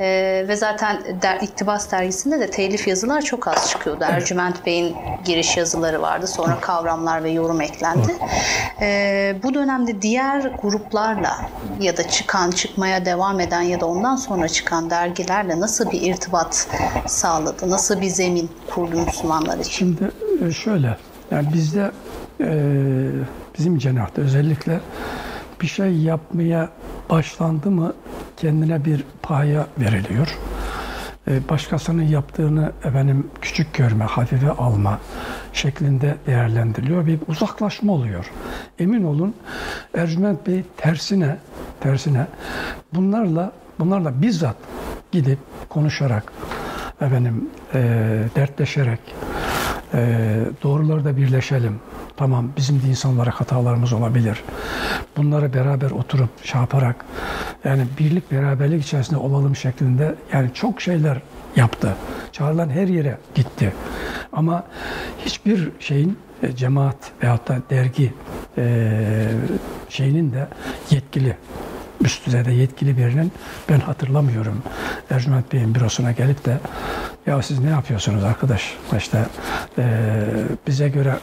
E, ve zaten der, iktibas dergisinde de telif yazılar çok az çıkıyordu. Ercüment Bey'in giriş yazıları vardı. Sonra kavramlar ve yorum eklendi. E, bu dönemde diğer gruplarla ya da çıkan, çıkmaya devam eden ya da ondan sonra çıkan dergilerle nasıl bir irtibat sağladı? Nasıl bir zemin kurdu Müslümanlar için? Şimdi e, şöyle, yani bizde e, bizim cenahta özellikle bir şey yapmaya başlandı mı kendine bir paya veriliyor. E, başkasının yaptığını efendim küçük görme, hafife alma şeklinde değerlendiriliyor. Bir uzaklaşma oluyor. Emin olun Ercüment Bey tersine tersine bunlarla bunlarla bizzat gidip konuşarak efendim e, dertleşerek e, doğruları da birleşelim. Tamam bizim de insanlara hatalarımız olabilir. Bunları beraber oturup şey yaparak yani birlik beraberlik içerisinde olalım şeklinde yani çok şeyler yaptı. Çağrılan her yere gitti. Ama hiçbir şeyin e, cemaat veyahut da dergi e, şeyinin de yetkili üst düzeyde yetkili birinin ben hatırlamıyorum. Ercüment Bey'in bürosuna gelip de ya siz ne yapıyorsunuz arkadaş? İşte e, bize göre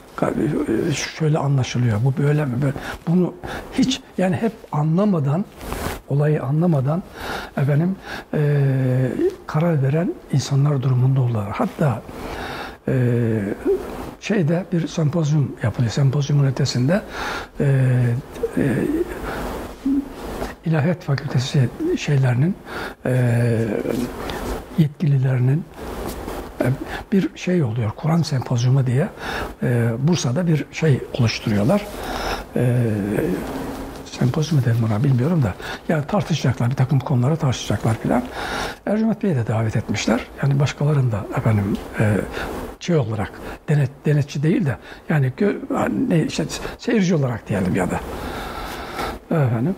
şöyle anlaşılıyor. Bu böyle mi? Böyle. Bunu hiç yani hep anlamadan olayı anlamadan efendim e, karar veren insanlar durumunda oldular. Hatta e, şeyde bir sempozyum yapılıyor. Sempozyumun ötesinde e, e, İlahiyat Fakültesi şeylerinin e, yetkililerinin e, bir şey oluyor. Kur'an sempozyumu diye e, Bursa'da bir şey oluşturuyorlar. E, sempozyum dedim buna bilmiyorum da yani tartışacaklar bir takım konuları tartışacaklar filan. Ercüment Bey'i de davet etmişler. Yani başkalarını da efendim e, şey olarak denet, denetçi değil de yani gö, ne işte seyirci olarak diyelim ya da efendim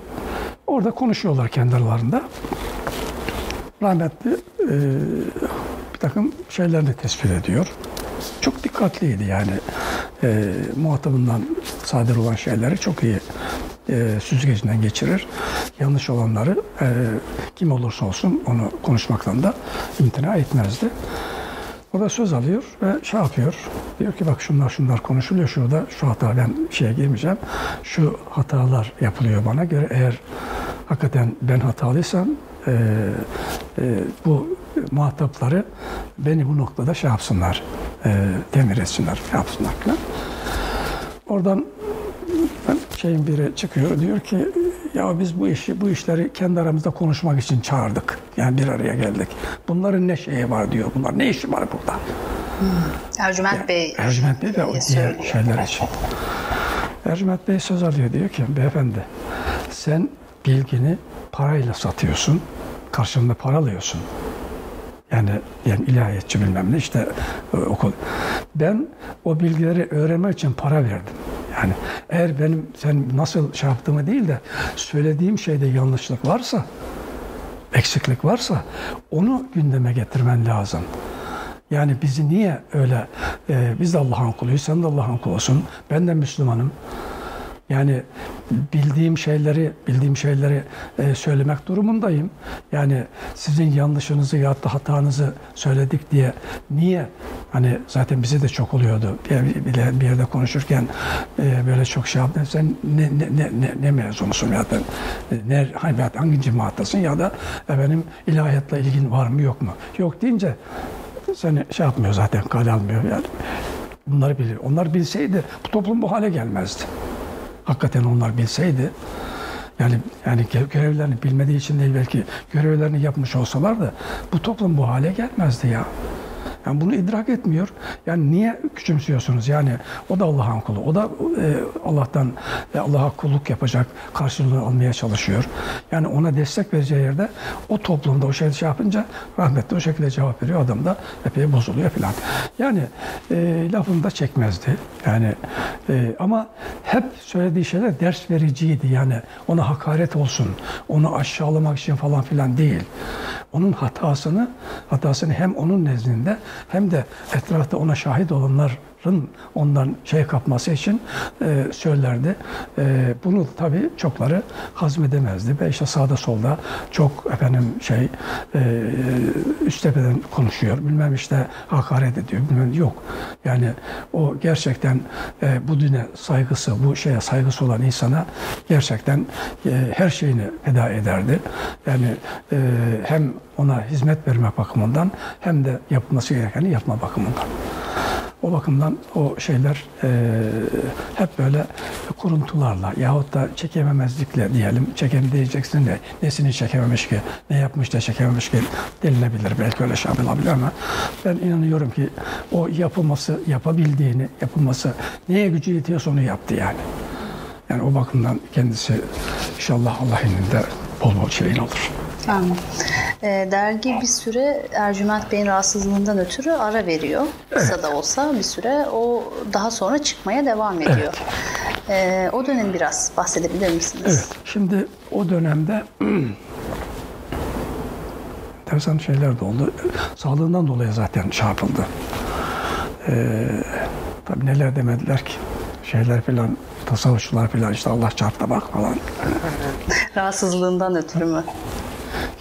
Orada konuşuyorlar kendi aralarında. Rahmetli e, bir takım şeylerini tespit ediyor. Çok dikkatliydi yani. E, muhatabından sadir olan şeyleri çok iyi e, süzgecinden geçirir. Yanlış olanları e, kim olursa olsun onu konuşmaktan da imtina etmezdi. O da söz alıyor ve şey yapıyor. Diyor ki bak şunlar şunlar konuşuluyor şurada. Şu hata ben şeye girmeyeceğim. Şu hatalar yapılıyor bana göre. Eğer hakikaten ben hatalıysam e, e, bu muhatapları beni bu noktada şey yapsınlar. E, demir etsinler, şey yapsınlar falan. Oradan şeyin biri çıkıyor diyor ki ya biz bu işi bu işleri kendi aramızda konuşmak için çağırdık. Yani bir araya geldik. Bunların ne şeyi var diyor. Bunlar ne işi var burada? Hmm. Ercüment Bey. Ercüment Bey ve o diğer şeyler için. Ercüment Bey söz alıyor diyor ki beyefendi sen bilgini parayla satıyorsun. Karşılığında para alıyorsun. Yani, yani ilahiyatçı bilmem ne işte e, okul. Ben o bilgileri öğrenmek için para verdim. Yani eğer benim sen nasıl şey yaptığımı değil de söylediğim şeyde yanlışlık varsa, eksiklik varsa onu gündeme getirmen lazım. Yani bizi niye öyle, e, biz de Allah'ın kuluyuz, sen de Allah'ın kulusun, ben de Müslümanım. Yani bildiğim şeyleri bildiğim şeyleri e, söylemek durumundayım. Yani sizin yanlışınızı ya da hatanızı söyledik diye niye hani zaten bize de çok oluyordu. Bir, bir, yerde konuşurken e, böyle çok şey yaptın. Sen ne ne ne ne, ne mezunusun ya da e, ne hangi, hangi cemaattasın ya da efendim ilahiyatla ilgin var mı yok mu? Yok deyince seni şey yapmıyor zaten kale almıyor yani. Bunları bilir. Onlar bilseydi bu toplum bu hale gelmezdi. Hakikaten onlar bilseydi yani yani görevlerini bilmediği için değil belki görevlerini yapmış olsalar da bu toplum bu hale gelmezdi ya. Yani bunu idrak etmiyor. Yani niye küçümsüyorsunuz? Yani o da Allah'ın kulu. O da e, Allah'tan e, Allah'a kulluk yapacak, karşılığını almaya çalışıyor. Yani ona destek vereceği yerde o toplumda o şey, şey yapınca rahmetli o şekilde cevap veriyor. Adam da epey bozuluyor falan. Yani e, lafını da çekmezdi. Yani e, ama hep söylediği şeyler ders vericiydi. Yani ona hakaret olsun, onu aşağılamak için falan filan değil. Onun hatasını, hatasını hem onun nezdinde hem de etrafta ona şahit olanlar ondan şey kapması için e, söylerdi. E, bunu tabii çokları hazmedemezdi ve işte sağda solda çok efendim şey e, üst tepeden konuşuyor. Bilmem işte hakaret ediyor. Bilmem yok. Yani o gerçekten e, bu dine saygısı, bu şeye saygısı olan insana gerçekten e, her şeyini feda ederdi. Yani e, hem ona hizmet vermek bakımından hem de yapılması gerekeni yapma bakımından. O bakımdan o şeyler e, hep böyle kuruntularla yahut da çekememezlikle diyelim. Çekem diyeceksin de nesini çekememiş ki, ne yapmış da çekememiş ki denilebilir. Belki öyle şey yapılabilir ama ben inanıyorum ki o yapılması, yapabildiğini, yapılması neye gücü yetiyorsa onu yaptı yani. Yani o bakımdan kendisi inşallah Allah indinde bol bol şeyin olur. Tamam. E, dergi bir süre Ercüment Bey'in rahatsızlığından ötürü ara veriyor. Kısa evet. da olsa bir süre. O daha sonra çıkmaya devam ediyor. Evet. E, o dönem biraz bahsedebilir misiniz? Evet. Şimdi o dönemde enteresan şeyler de oldu. Sağlığından dolayı zaten yapıldı. Ee, tabii neler demediler ki. Şeyler filan tasavvufçular filan işte Allah çarptı bak falan. Rahatsızlığından ötürü mü?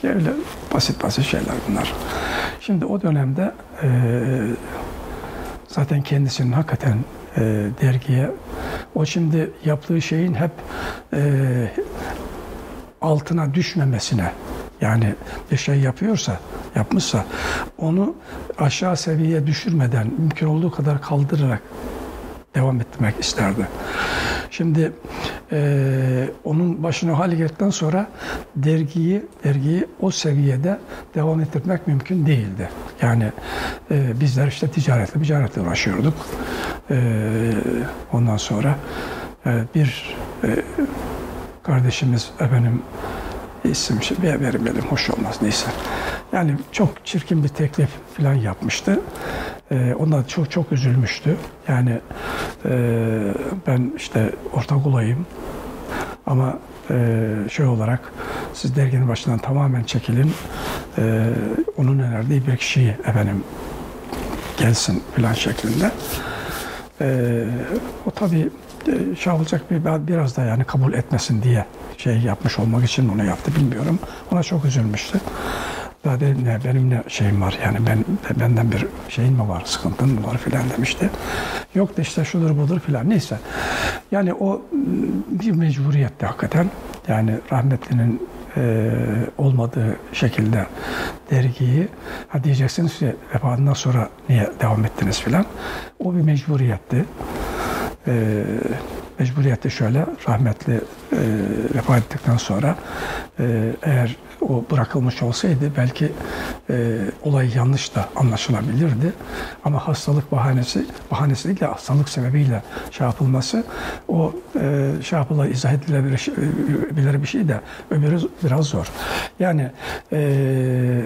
Öyle basit basit şeyler bunlar. Şimdi o dönemde e, zaten kendisinin hakikaten e, dergiye o şimdi yaptığı şeyin hep e, altına düşmemesine yani bir şey yapıyorsa, yapmışsa onu aşağı seviyeye düşürmeden mümkün olduğu kadar kaldırarak devam etmek isterdi. Şimdi e, onun başına hal geldikten sonra dergiyi dergiyi o seviyede devam ettirmek mümkün değildi. Yani e, bizler işte ticaretle ticaretle uğraşıyorduk. E, ondan sonra e, bir e, kardeşimiz efendim isim şey, vermeyelim hoş olmaz neyse. Yani çok çirkin bir teklif falan yapmıştı. Ee, ondan çok çok üzülmüştü. Yani e, ben işte ortak olayım ama e, şey olarak siz derginin başından tamamen çekilin. E, onun önerdiği bir kişiyi efendim gelsin falan şeklinde. E, o tabii e, şey olacak bir biraz da yani kabul etmesin diye şey yapmış olmak için onu yaptı bilmiyorum. Ona çok üzülmüştü. Daha dedim ne benim ne şeyim var yani ben benden bir şeyin mi var sıkıntın mı var filan demişti. Yok da işte şudur budur filan neyse. Yani o bir mecburiyetti hakikaten. Yani rahmetlinin e, olmadığı şekilde dergiyi ha diyeceksiniz ki vefatından sonra niye devam ettiniz filan. O bir mecburiyetti. E, mecburiyette şöyle rahmetli e, vefat ettikten sonra e, eğer o bırakılmış olsaydı belki e, olay yanlış da anlaşılabilirdi. Ama hastalık bahanesi, bahanesi değil de hastalık sebebiyle şey yapılması o e, şey yapıla izah edilebilir e, bir şey de öbürü biraz zor. Yani e,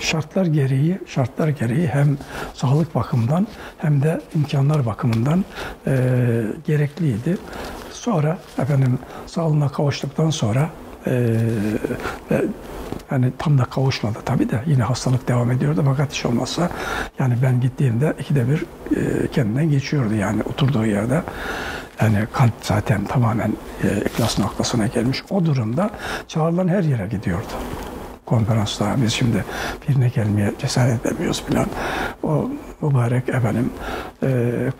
şartlar gereği şartlar gereği hem sağlık bakımından hem de imkanlar bakımından e, gerekliydi. Sonra efendim sağlığına kavuştuktan sonra ve yani tam da kavuşmadı tabii de yine hastalık devam ediyordu fakat hiç olmazsa yani ben gittiğimde ikide bir e, kendinden geçiyordu yani oturduğu yerde. Yani kalp zaten tamamen e, iflas noktasına gelmiş. O durumda çağrılan her yere gidiyordu konferanslara biz şimdi birine gelmeye cesaret edemiyoruz falan. O mübarek efendim e,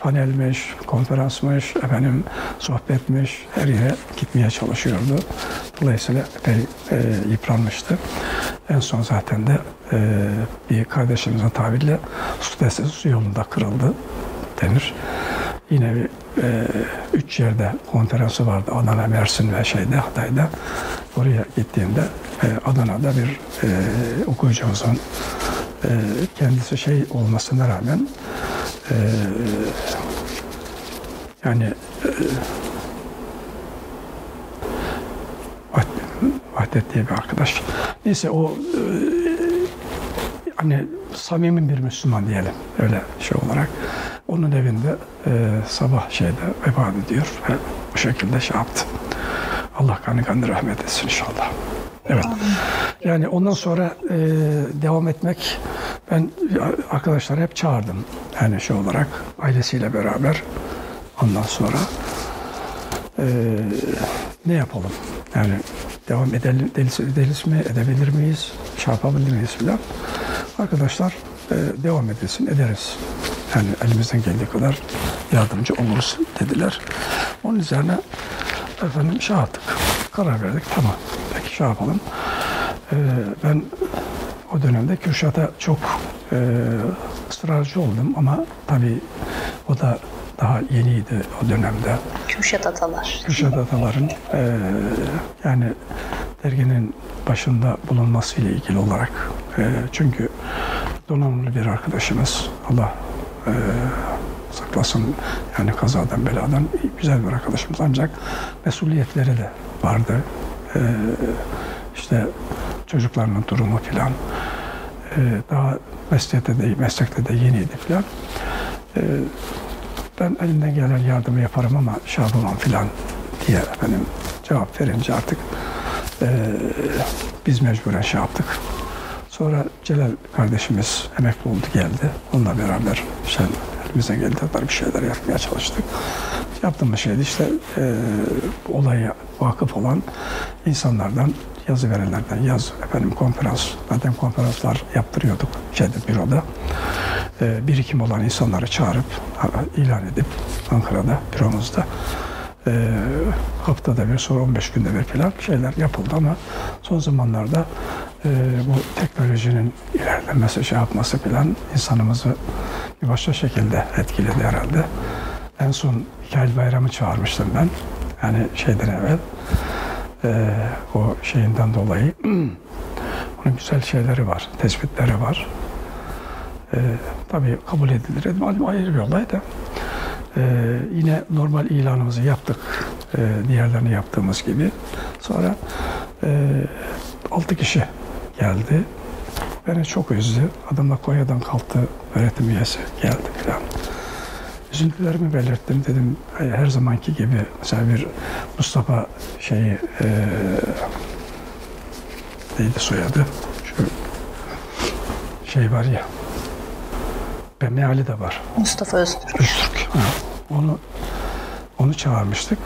panelmiş, konferansmış, efendim sohbetmiş her yere gitmeye çalışıyordu. Dolayısıyla epey e, yıpranmıştı. En son zaten de e, bir kardeşimizin tabiriyle su yolunda kırıldı denir. Yine bir e, üç yerde konferansı vardı. Adana, Mersin ve şeyde Hatay'da. Oraya gittiğimde e, Adana'da bir e, okuyucumuzun e, kendisi şey olmasına rağmen e, yani e, Vahdet diye bir arkadaş. Neyse o e, hani samimi bir Müslüman diyelim öyle şey olarak. Onun evinde e, sabah şeyde vefat ediyor ve bu şekilde şey yaptı. Allah kanı kanı rahmet etsin inşallah. Evet. Yani ondan sonra e, devam etmek ben arkadaşları hep çağırdım. Yani şey olarak ailesiyle beraber ondan sonra e, ne yapalım? Yani devam edelim, ederiz mi, edebilir miyiz, şey yapabilir miyiz filan. Arkadaşlar e, devam edilsin, ederiz. Yani elimizden geldiği kadar yardımcı oluruz dediler. Onun üzerine efendim şey yaptık, karar verdik. Tamam, peki şey yapalım. E, ben o dönemde Kürşat'a çok e, ısrarcı oldum ama tabii o da daha yeniydi o dönemde. Kürşat Atalar. Kürşat Atalar'ın e, yani derginin başında bulunması ile ilgili olarak e, çünkü donanımlı bir arkadaşımız Allah e, saklasın yani kazadan beladan güzel bir arkadaşımız ancak mesuliyetleri de vardı. E, işte çocuklarının durumu filan daha meslekte de, meslekte de yeniydi filan. Ben elimden gelen yardımı yaparım ama şey filan diye efendim cevap verince artık e, biz mecburen şey yaptık. Sonra Celal kardeşimiz emekli oldu geldi. Onunla beraber şey, elimizden geldiği kadar bir şeyler yapmaya çalıştık. Yaptığımız şeydi işte e, olaya vakıf olan insanlardan yazı verenlerden yaz efendim konferans zaten konferanslar yaptırıyorduk şeyde büroda e, birikim olan insanları çağırıp ilan edip Ankara'da büromuzda e, haftada bir sonra 15 günde bir falan şeyler yapıldı ama son zamanlarda e, bu teknolojinin ilerlemesi şey yapması falan insanımızı bir başka şekilde etkiledi herhalde. En son Mikail Bayram'ı çağırmıştım ben. Yani şeyden evvel e, o şeyinden dolayı onun güzel şeyleri var, tespitleri var. E, tabii kabul edilir. Ayrı bir olay da. E, yine normal ilanımızı yaptık. E, diğerlerini yaptığımız gibi. Sonra e, 6 kişi geldi. Beni çok üzdü. Adamla Konya'dan kalktı öğretim üyesi geldi falan. Üzüntülerimi belirttim. Dedim her zamanki gibi mesela bir Mustafa şeyi e, neydi soyadı? Şu şey var ya ve meali de var. Mustafa Öztürk. Öztürk. Ha. Onu onu çağırmıştık.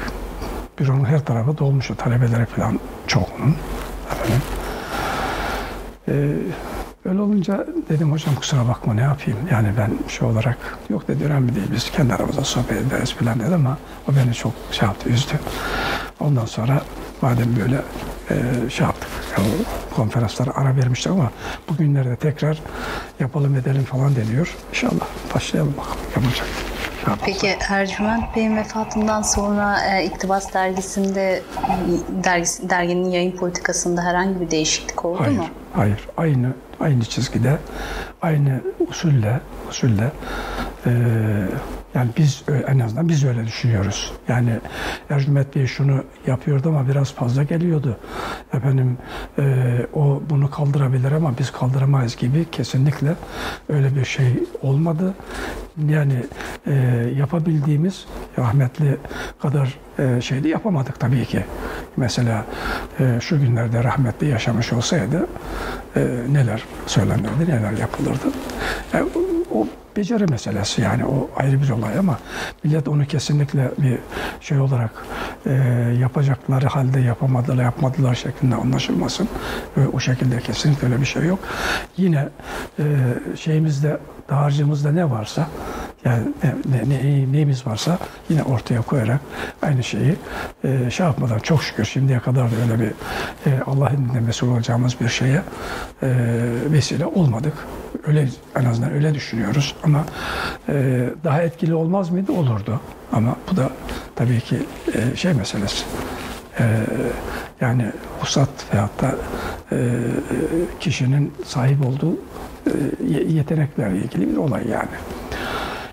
Bir onun her tarafı dolmuştu. Talebeleri falan çok onun. Efendim. Ee, öyle olunca dedim hocam kusura bakma ne yapayım. Yani ben şey olarak yok dedi önemli değil. Biz kendi aramızda sohbet ederiz falan dedi ama o beni çok şey yaptı, üzdü. Ondan sonra madem böyle e, şey yaptık. Yani konferanslara ara vermiştik ama bugünlerde tekrar yapalım edelim falan deniyor. İnşallah başlayalım bakalım yapacak. Peki Ercüment Bey'in vefatından sonra e, İktibas dergisinde dergisi, derginin yayın politikasında herhangi bir değişiklik oldu hayır, mu? Hayır, aynı aynı çizgide, aynı usulle usulle e, yani biz en azından biz öyle düşünüyoruz. Yani Ercüment Bey şunu yapıyordu ama biraz fazla geliyordu. Efendim e, o bunu kaldırabilir ama biz kaldıramayız gibi kesinlikle öyle bir şey olmadı. Yani e, yapabildiğimiz rahmetli kadar e, şeydi yapamadık tabii ki. Mesela e, şu günlerde rahmetli yaşamış olsaydı e, neler söylenirdi, neler yapılırdı. Yani, o beceri meselesi yani o ayrı bir olay ama millet onu kesinlikle bir şey olarak e, yapacakları halde yapamadılar, yapmadılar şeklinde anlaşılmasın. Ve o şekilde kesinlikle öyle bir şey yok. Yine e, şeyimizde, dağarcığımızda ne varsa yani ne, ne, ne, neyimiz varsa yine ortaya koyarak aynı şeyi e, şey yapmadan çok şükür şimdiye kadar da öyle bir e, Allah'ın mesul olacağımız bir şeye e, vesile olmadık. Öyle en azından öyle düşünüyoruz ama e, daha etkili olmaz mıydı? Olurdu. Ama bu da tabii ki e, şey meselesi. E, yani husat veyahut da e, kişinin sahip olduğu e, yeteneklerle ilgili bir olay yani.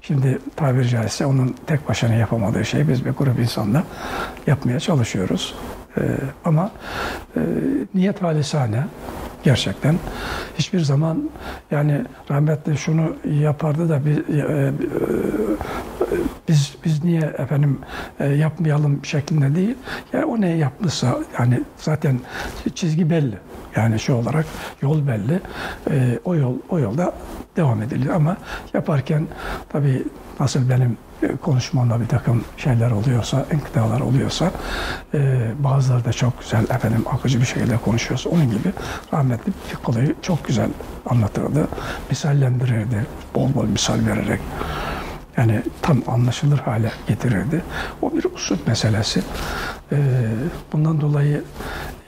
Şimdi tabiri caizse onun tek başına yapamadığı şey biz bir grup insanla yapmaya çalışıyoruz. Ee, ama e, niyet halisane gerçekten hiçbir zaman yani rahmetli şunu yapardı da biz, e, e, biz biz niye efendim e, yapmayalım şeklinde değil. Yani o ne yapmışsa yani zaten çizgi belli. Yani şu olarak yol belli. O yol o yolda devam edilir ama yaparken tabii nasıl benim konuşmamda bir takım şeyler oluyorsa, enkıdalar oluyorsa e, bazıları da çok güzel efendim akıcı bir şekilde konuşuyorsa onun gibi rahmetli bir kolayı çok güzel anlatırdı. Misallendirirdi. Bol bol misal vererek yani tam anlaşılır hale getirirdi. O bir usul meselesi. E, bundan dolayı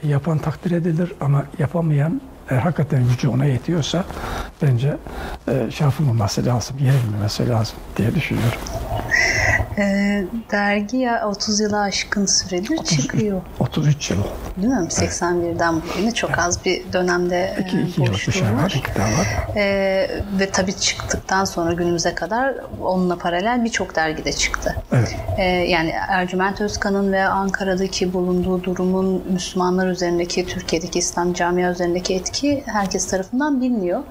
yapan takdir edilir ama yapamayan e, hakikaten gücü ona yetiyorsa bence e, şey yapılmaması lazım, yenilmemesi lazım diye düşünüyorum. E, dergi ya 30 yıla aşkın süredir 30, çıkıyor. 33 yıl Değil mi? 81'den evet. bugüne çok az bir dönemde iki, e, iki yıllık bir şey var. Iki daha var. E, ve tabii çıktıktan sonra günümüze kadar onunla paralel birçok dergide çıktı. Evet. E, yani Ercüment Özkan'ın ve Ankara'daki bulunduğu durumun Müslümanlar üzerindeki, Türkiye'deki İslam camia üzerindeki etki herkes tarafından biliniyor.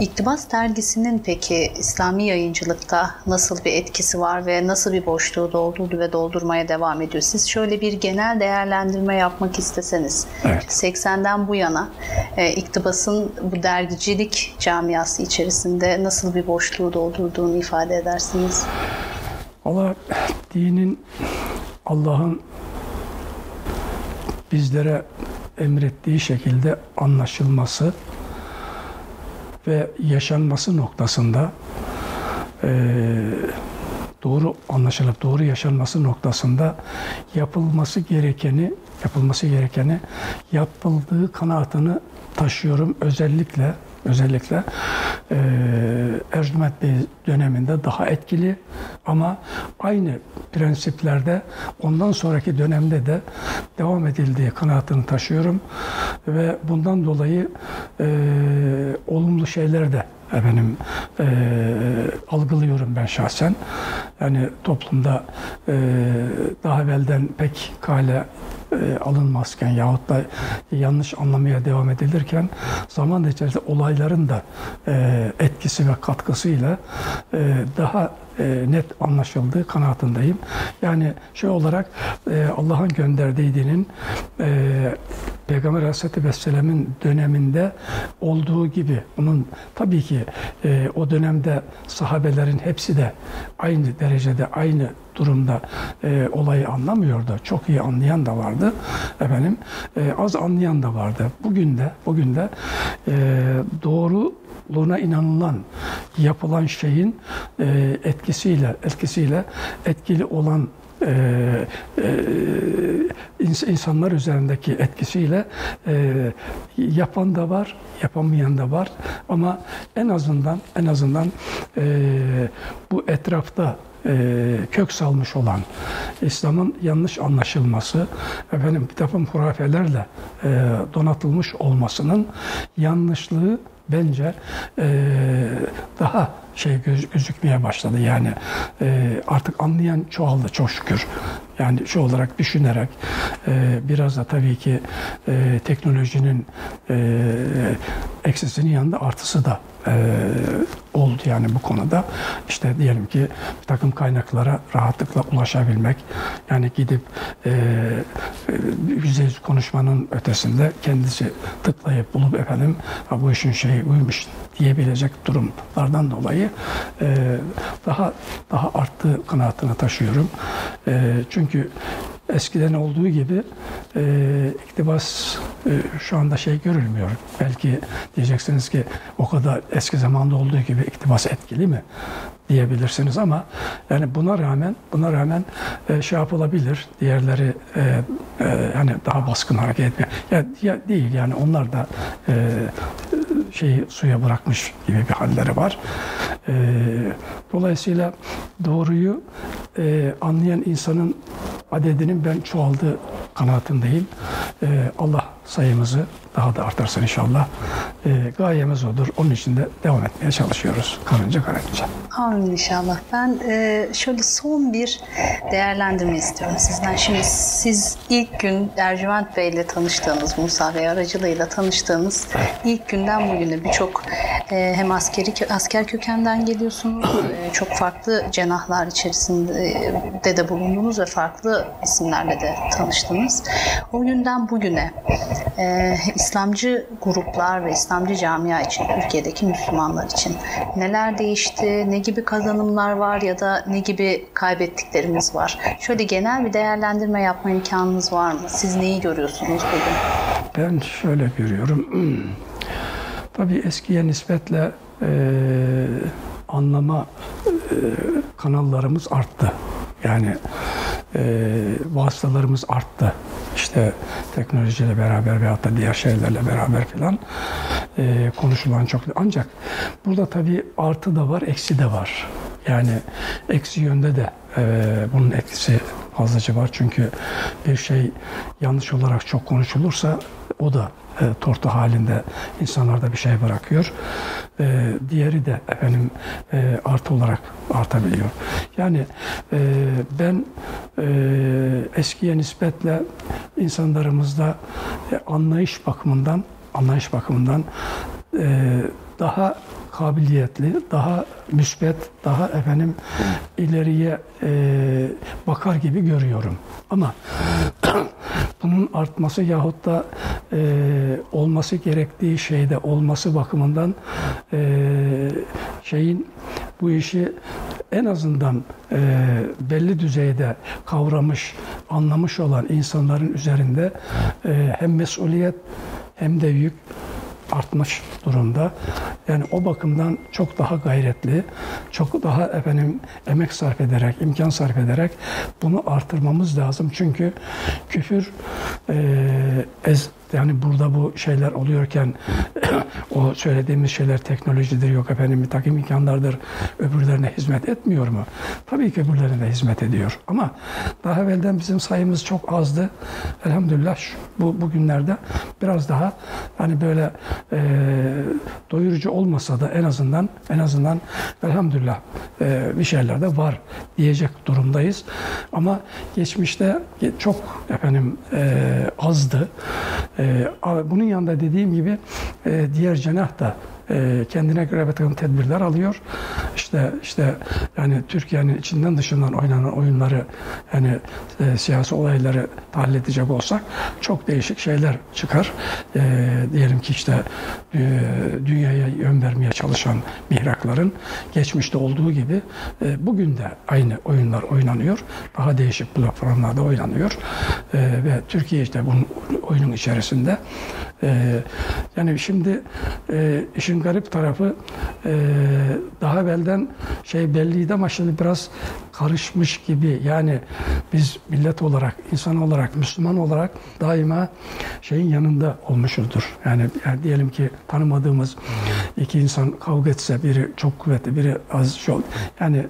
İktibas dergisinin peki İslami yayıncılıkta nasıl bir etkisi var ve nasıl bir boşluğu doldurdu ve doldurmaya devam ediyor? Siz şöyle bir genel değerlendirme yapmak isteseniz, evet. 80'den bu yana e, iktibasın bu dergicilik camiası içerisinde nasıl bir boşluğu doldurduğunu ifade edersiniz? Allah dinin Allah'ın bizlere emrettiği şekilde anlaşılması ve yaşanması noktasında e, doğru anlaşılıp doğru yaşanması noktasında yapılması gerekeni yapılması gerekeni yapıldığı kanaatını taşıyorum. Özellikle özellikle e, Ercüment Bey döneminde daha etkili ama aynı prensiplerde ondan sonraki dönemde de devam edildiği kanaatını taşıyorum ve bundan dolayı e, olumlu şeyler de efendim e, algılıyorum ben şahsen. Yani toplumda e, daha evvelden pek kale e, alınmazken yahut da yanlış anlamaya devam edilirken zaman içerisinde olayların da e, etkisi ve katkısıyla e, daha e, net anlaşıldığı kanaatindeyim. Yani şey olarak e, Allah'ın gönderdiği dinin e, Peygamber Aleyhisselatü Vesselam'ın döneminde olduğu gibi onun tabii ki e, o dönemde sahabelerin hepsi de aynı derecede aynı durumda e, olayı anlamıyordu. Çok iyi anlayan da vardı. Efendim e, az anlayan da vardı. Bugün de bugün de e, doğru doğruluğuna inanılan yapılan şeyin e, etkisiyle etkisiyle etkili olan e, e, insanlar üzerindeki etkisiyle e, yapan da var, yapamayan da var. Ama en azından en azından e, bu etrafta kök salmış olan İslam'ın yanlış anlaşılması, efendim bir takım hurafelerle e, donatılmış olmasının yanlışlığı bence e, daha şey göz, gözükmeye başladı. Yani e, artık anlayan çoğaldı çok şükür. Yani şu olarak düşünerek e, biraz da tabii ki e, teknolojinin e, eksisinin yanında artısı da e, oldu yani bu konuda. İşte diyelim ki bir takım kaynaklara rahatlıkla ulaşabilmek, yani gidip e, yüzde yüz konuşmanın ötesinde kendisi tıklayıp bulup efendim bu işin şeyi buymuş diyebilecek durumlardan dolayı e, daha daha arttığı kanaatini taşıyorum. E, çünkü eskiden olduğu gibi e, iktibas e, şu anda şey görülmüyor. Belki diyeceksiniz ki o kadar eski zamanda olduğu gibi iktibas etkili mi diyebilirsiniz ama yani buna rağmen buna rağmen e, şey yapılabilir. Diğerleri e, e, hani daha baskın hareket etmiyor. Ya, ya değil yani onlar da e, şeyi suya bırakmış gibi bir halleri var. E, dolayısıyla doğruyu e, anlayan insanın adedinin ben çoğaldığı kanaatindeyim. E, Allah sayımızı daha da artarsın inşallah. E, gayemiz odur. Onun için de devam etmeye çalışıyoruz. Karınca karınca. Amin inşallah. Ben e, şöyle son bir değerlendirme istiyorum sizden. Şimdi siz ilk gün Ercüment Bey ile tanıştığınız, Musa Bey aracılığıyla tanıştığınız ilk günden bugüne birçok e, hem askeri asker kökenden geliyorsunuz, e, çok farklı cenahlar içerisinde de bulundunuz ve farklı isimlerle de tanıştınız. O günden bugüne e, İslamcı gruplar ve İslamcı camia için, Türkiye'deki Müslümanlar için neler değişti, ne gibi kazanımlar var ya da ne gibi kaybettiklerimiz var? Şöyle genel bir değerlendirme yapma imkanınız var mı? Siz neyi görüyorsunuz bugün? Ben şöyle görüyorum. Tabii eskiye nispetle e, anlama e, kanallarımız arttı. Yani e, vasıtalarımız arttı. İşte teknolojiyle beraber veyahut da diğer şeylerle beraber filan e, konuşulan çok. Ancak burada tabii artı da var, eksi de var. Yani eksi yönde de e, bunun etkisi fazlaca var. Çünkü bir şey yanlış olarak çok konuşulursa o da e, tortu halinde insanlarda bir şey bırakıyor. E, diğeri de efendim e, artı olarak artabiliyor. Yani e, ben e, eskiye nispetle insanlarımızda e, anlayış bakımından anlayış bakımından e, daha kabiliyetli, daha müsbet, daha efendim ileriye e, bakar gibi görüyorum. Ama bunun artması yahut da e, olması gerektiği şeyde olması bakımından e, şeyin bu işi en azından e, belli düzeyde kavramış, anlamış olan insanların üzerinde e, hem mesuliyet hem de yük artmış durumda. Yani o bakımdan çok daha gayretli, çok daha efendim emek sarf ederek, imkan sarf ederek bunu artırmamız lazım. Çünkü küfür e, ez, yani burada bu şeyler oluyorken o söylediğimiz şeyler teknolojidir yok efendim bir takım imkanlardır öbürlerine hizmet etmiyor mu? Tabii ki öbürlerine hizmet ediyor. Ama daha evvelden bizim sayımız çok azdı. Elhamdülillah bu bugünlerde biraz daha hani böyle e, doyurucu olmasa da en azından en azından elhamdülillah e, bir şeyler de var diyecek durumdayız. Ama geçmişte çok efendim e, azdı. E, bunun yanında dediğim gibi e, diğer cenah da e, kendine göre bir takım tedbirler alıyor. İşte işte yani Türkiye'nin içinden dışından oynanan oyunları yani e, siyasi olayları tahlil edecek olsak çok değişik şeyler çıkar. E, diyelim ki işte e, dünyaya yön vermeye çalışan mihrakların geçmişte olduğu gibi e, bugün de aynı oyunlar oynanıyor. Daha değişik platformlarda oynanıyor. E, ve Türkiye işte bunun oyunun içerisinde. E, yani şimdi e, işin garip tarafı e, daha evvelden şey belliydi ama şimdi biraz karışmış gibi. Yani biz millet olarak, insan olarak, Müslüman olarak daima şeyin yanında olmuşuzdur. Yani, yani diyelim ki tanımadığımız iki insan kavga etse biri çok kuvvetli, biri az çok yani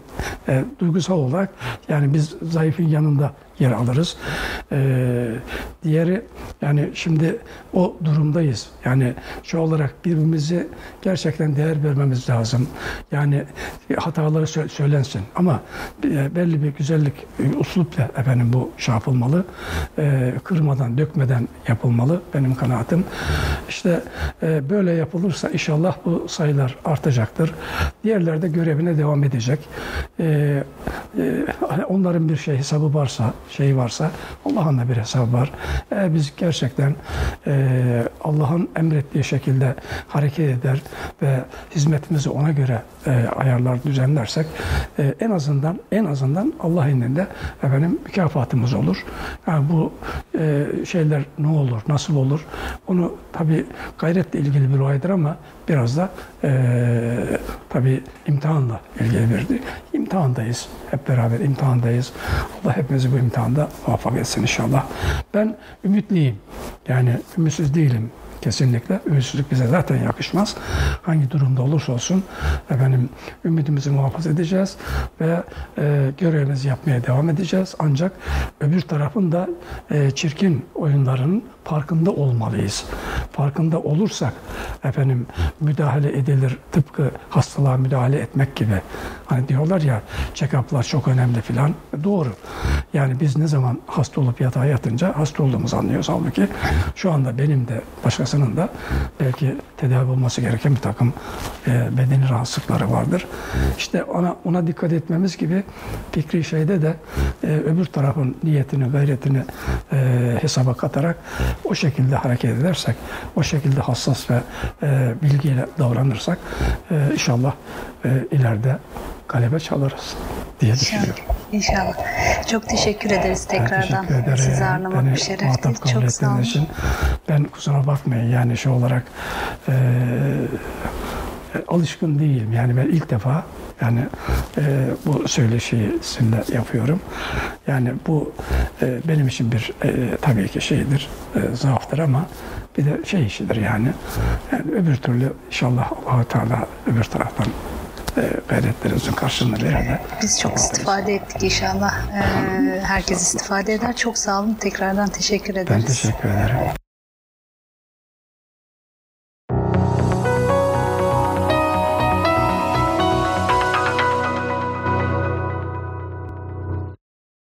e, duygusal olarak yani biz zayıfın yanında yer alırız. Ee, diğeri yani şimdi o durumdayız. Yani şu olarak birbirimizi gerçekten değer vermemiz lazım. Yani hataları sö- söylensin ama e, belli bir güzellik e, uslupla efendim bu şey yapılmalı. Ee, kırmadan, dökmeden yapılmalı benim kanaatim. İşte e, böyle yapılırsa inşallah bu sayılar artacaktır. Diğerler de görevine devam edecek. Ee, e, onların bir şey hesabı varsa, şeyi varsa Allah'ın da bir hesabı var. Eğer biz gerçekten e, Allah'ın emrettiği şekilde hareket eder ve hizmetimizi ona göre e, ayarlar, düzenlersek e, en azından en azından Allah indinde efendim mükafatımız olur. Yani bu e, şeyler ne olur, nasıl olur? Onu tabi gayretle ilgili bir olaydır ama biraz da e, tabi imtihanla ilgili bir imtihandayız. Hep beraber imtihandayız. Allah hepimizi bu imtihanda muvaffak etsin inşallah. Ben ümitliyim. Yani ümitsiz değilim kesinlikle. Ümitsizlik bize zaten yakışmaz. Hangi durumda olursa olsun efendim ümidimizi muhafaza edeceğiz ve e, görevimizi yapmaya devam edeceğiz. Ancak öbür tarafın da e, çirkin oyunların farkında olmalıyız. Farkında olursak efendim müdahale edilir tıpkı hastalığa müdahale etmek gibi. Hani diyorlar ya check-up'lar çok önemli filan. Doğru. Yani biz ne zaman hasta olup yatağa yatınca hasta olduğumuzu anlıyoruz. Halbuki şu anda benim de başkasının da belki tedavi olması gereken bir takım e, bedeni rahatsızlıkları vardır. İşte ona ona dikkat etmemiz gibi fikri şeyde de e, öbür tarafın niyetini, gayretini e, hesaba katarak o şekilde hareket edersek, o şekilde hassas ve e, bilgiyle davranırsak e, inşallah e, ileride galebe çalarız diye düşünüyorum. İnşallah. Çok teşekkür ederiz Ben tekrardan. teşekkür ederim. Sizi ağırlamak Beni bir şerefti. Çok sağ olun. için. Ben kusura bakmayın yani şu olarak e, alışkın değilim. Yani ben ilk defa yani e, bu söyleşiyi sizinle yapıyorum. Yani bu e, benim için bir e, tabii ki şeydir, e, zaaftır ama bir de şey işidir yani. Yani öbür türlü inşallah allah Teala öbür taraftan e, gayretlerinizin karşılığını verir de. Biz çok istifade ettik inşallah. Ee, herkes istifade eder. Çok sağ olun. Tekrardan teşekkür ederiz. Ben teşekkür ederim.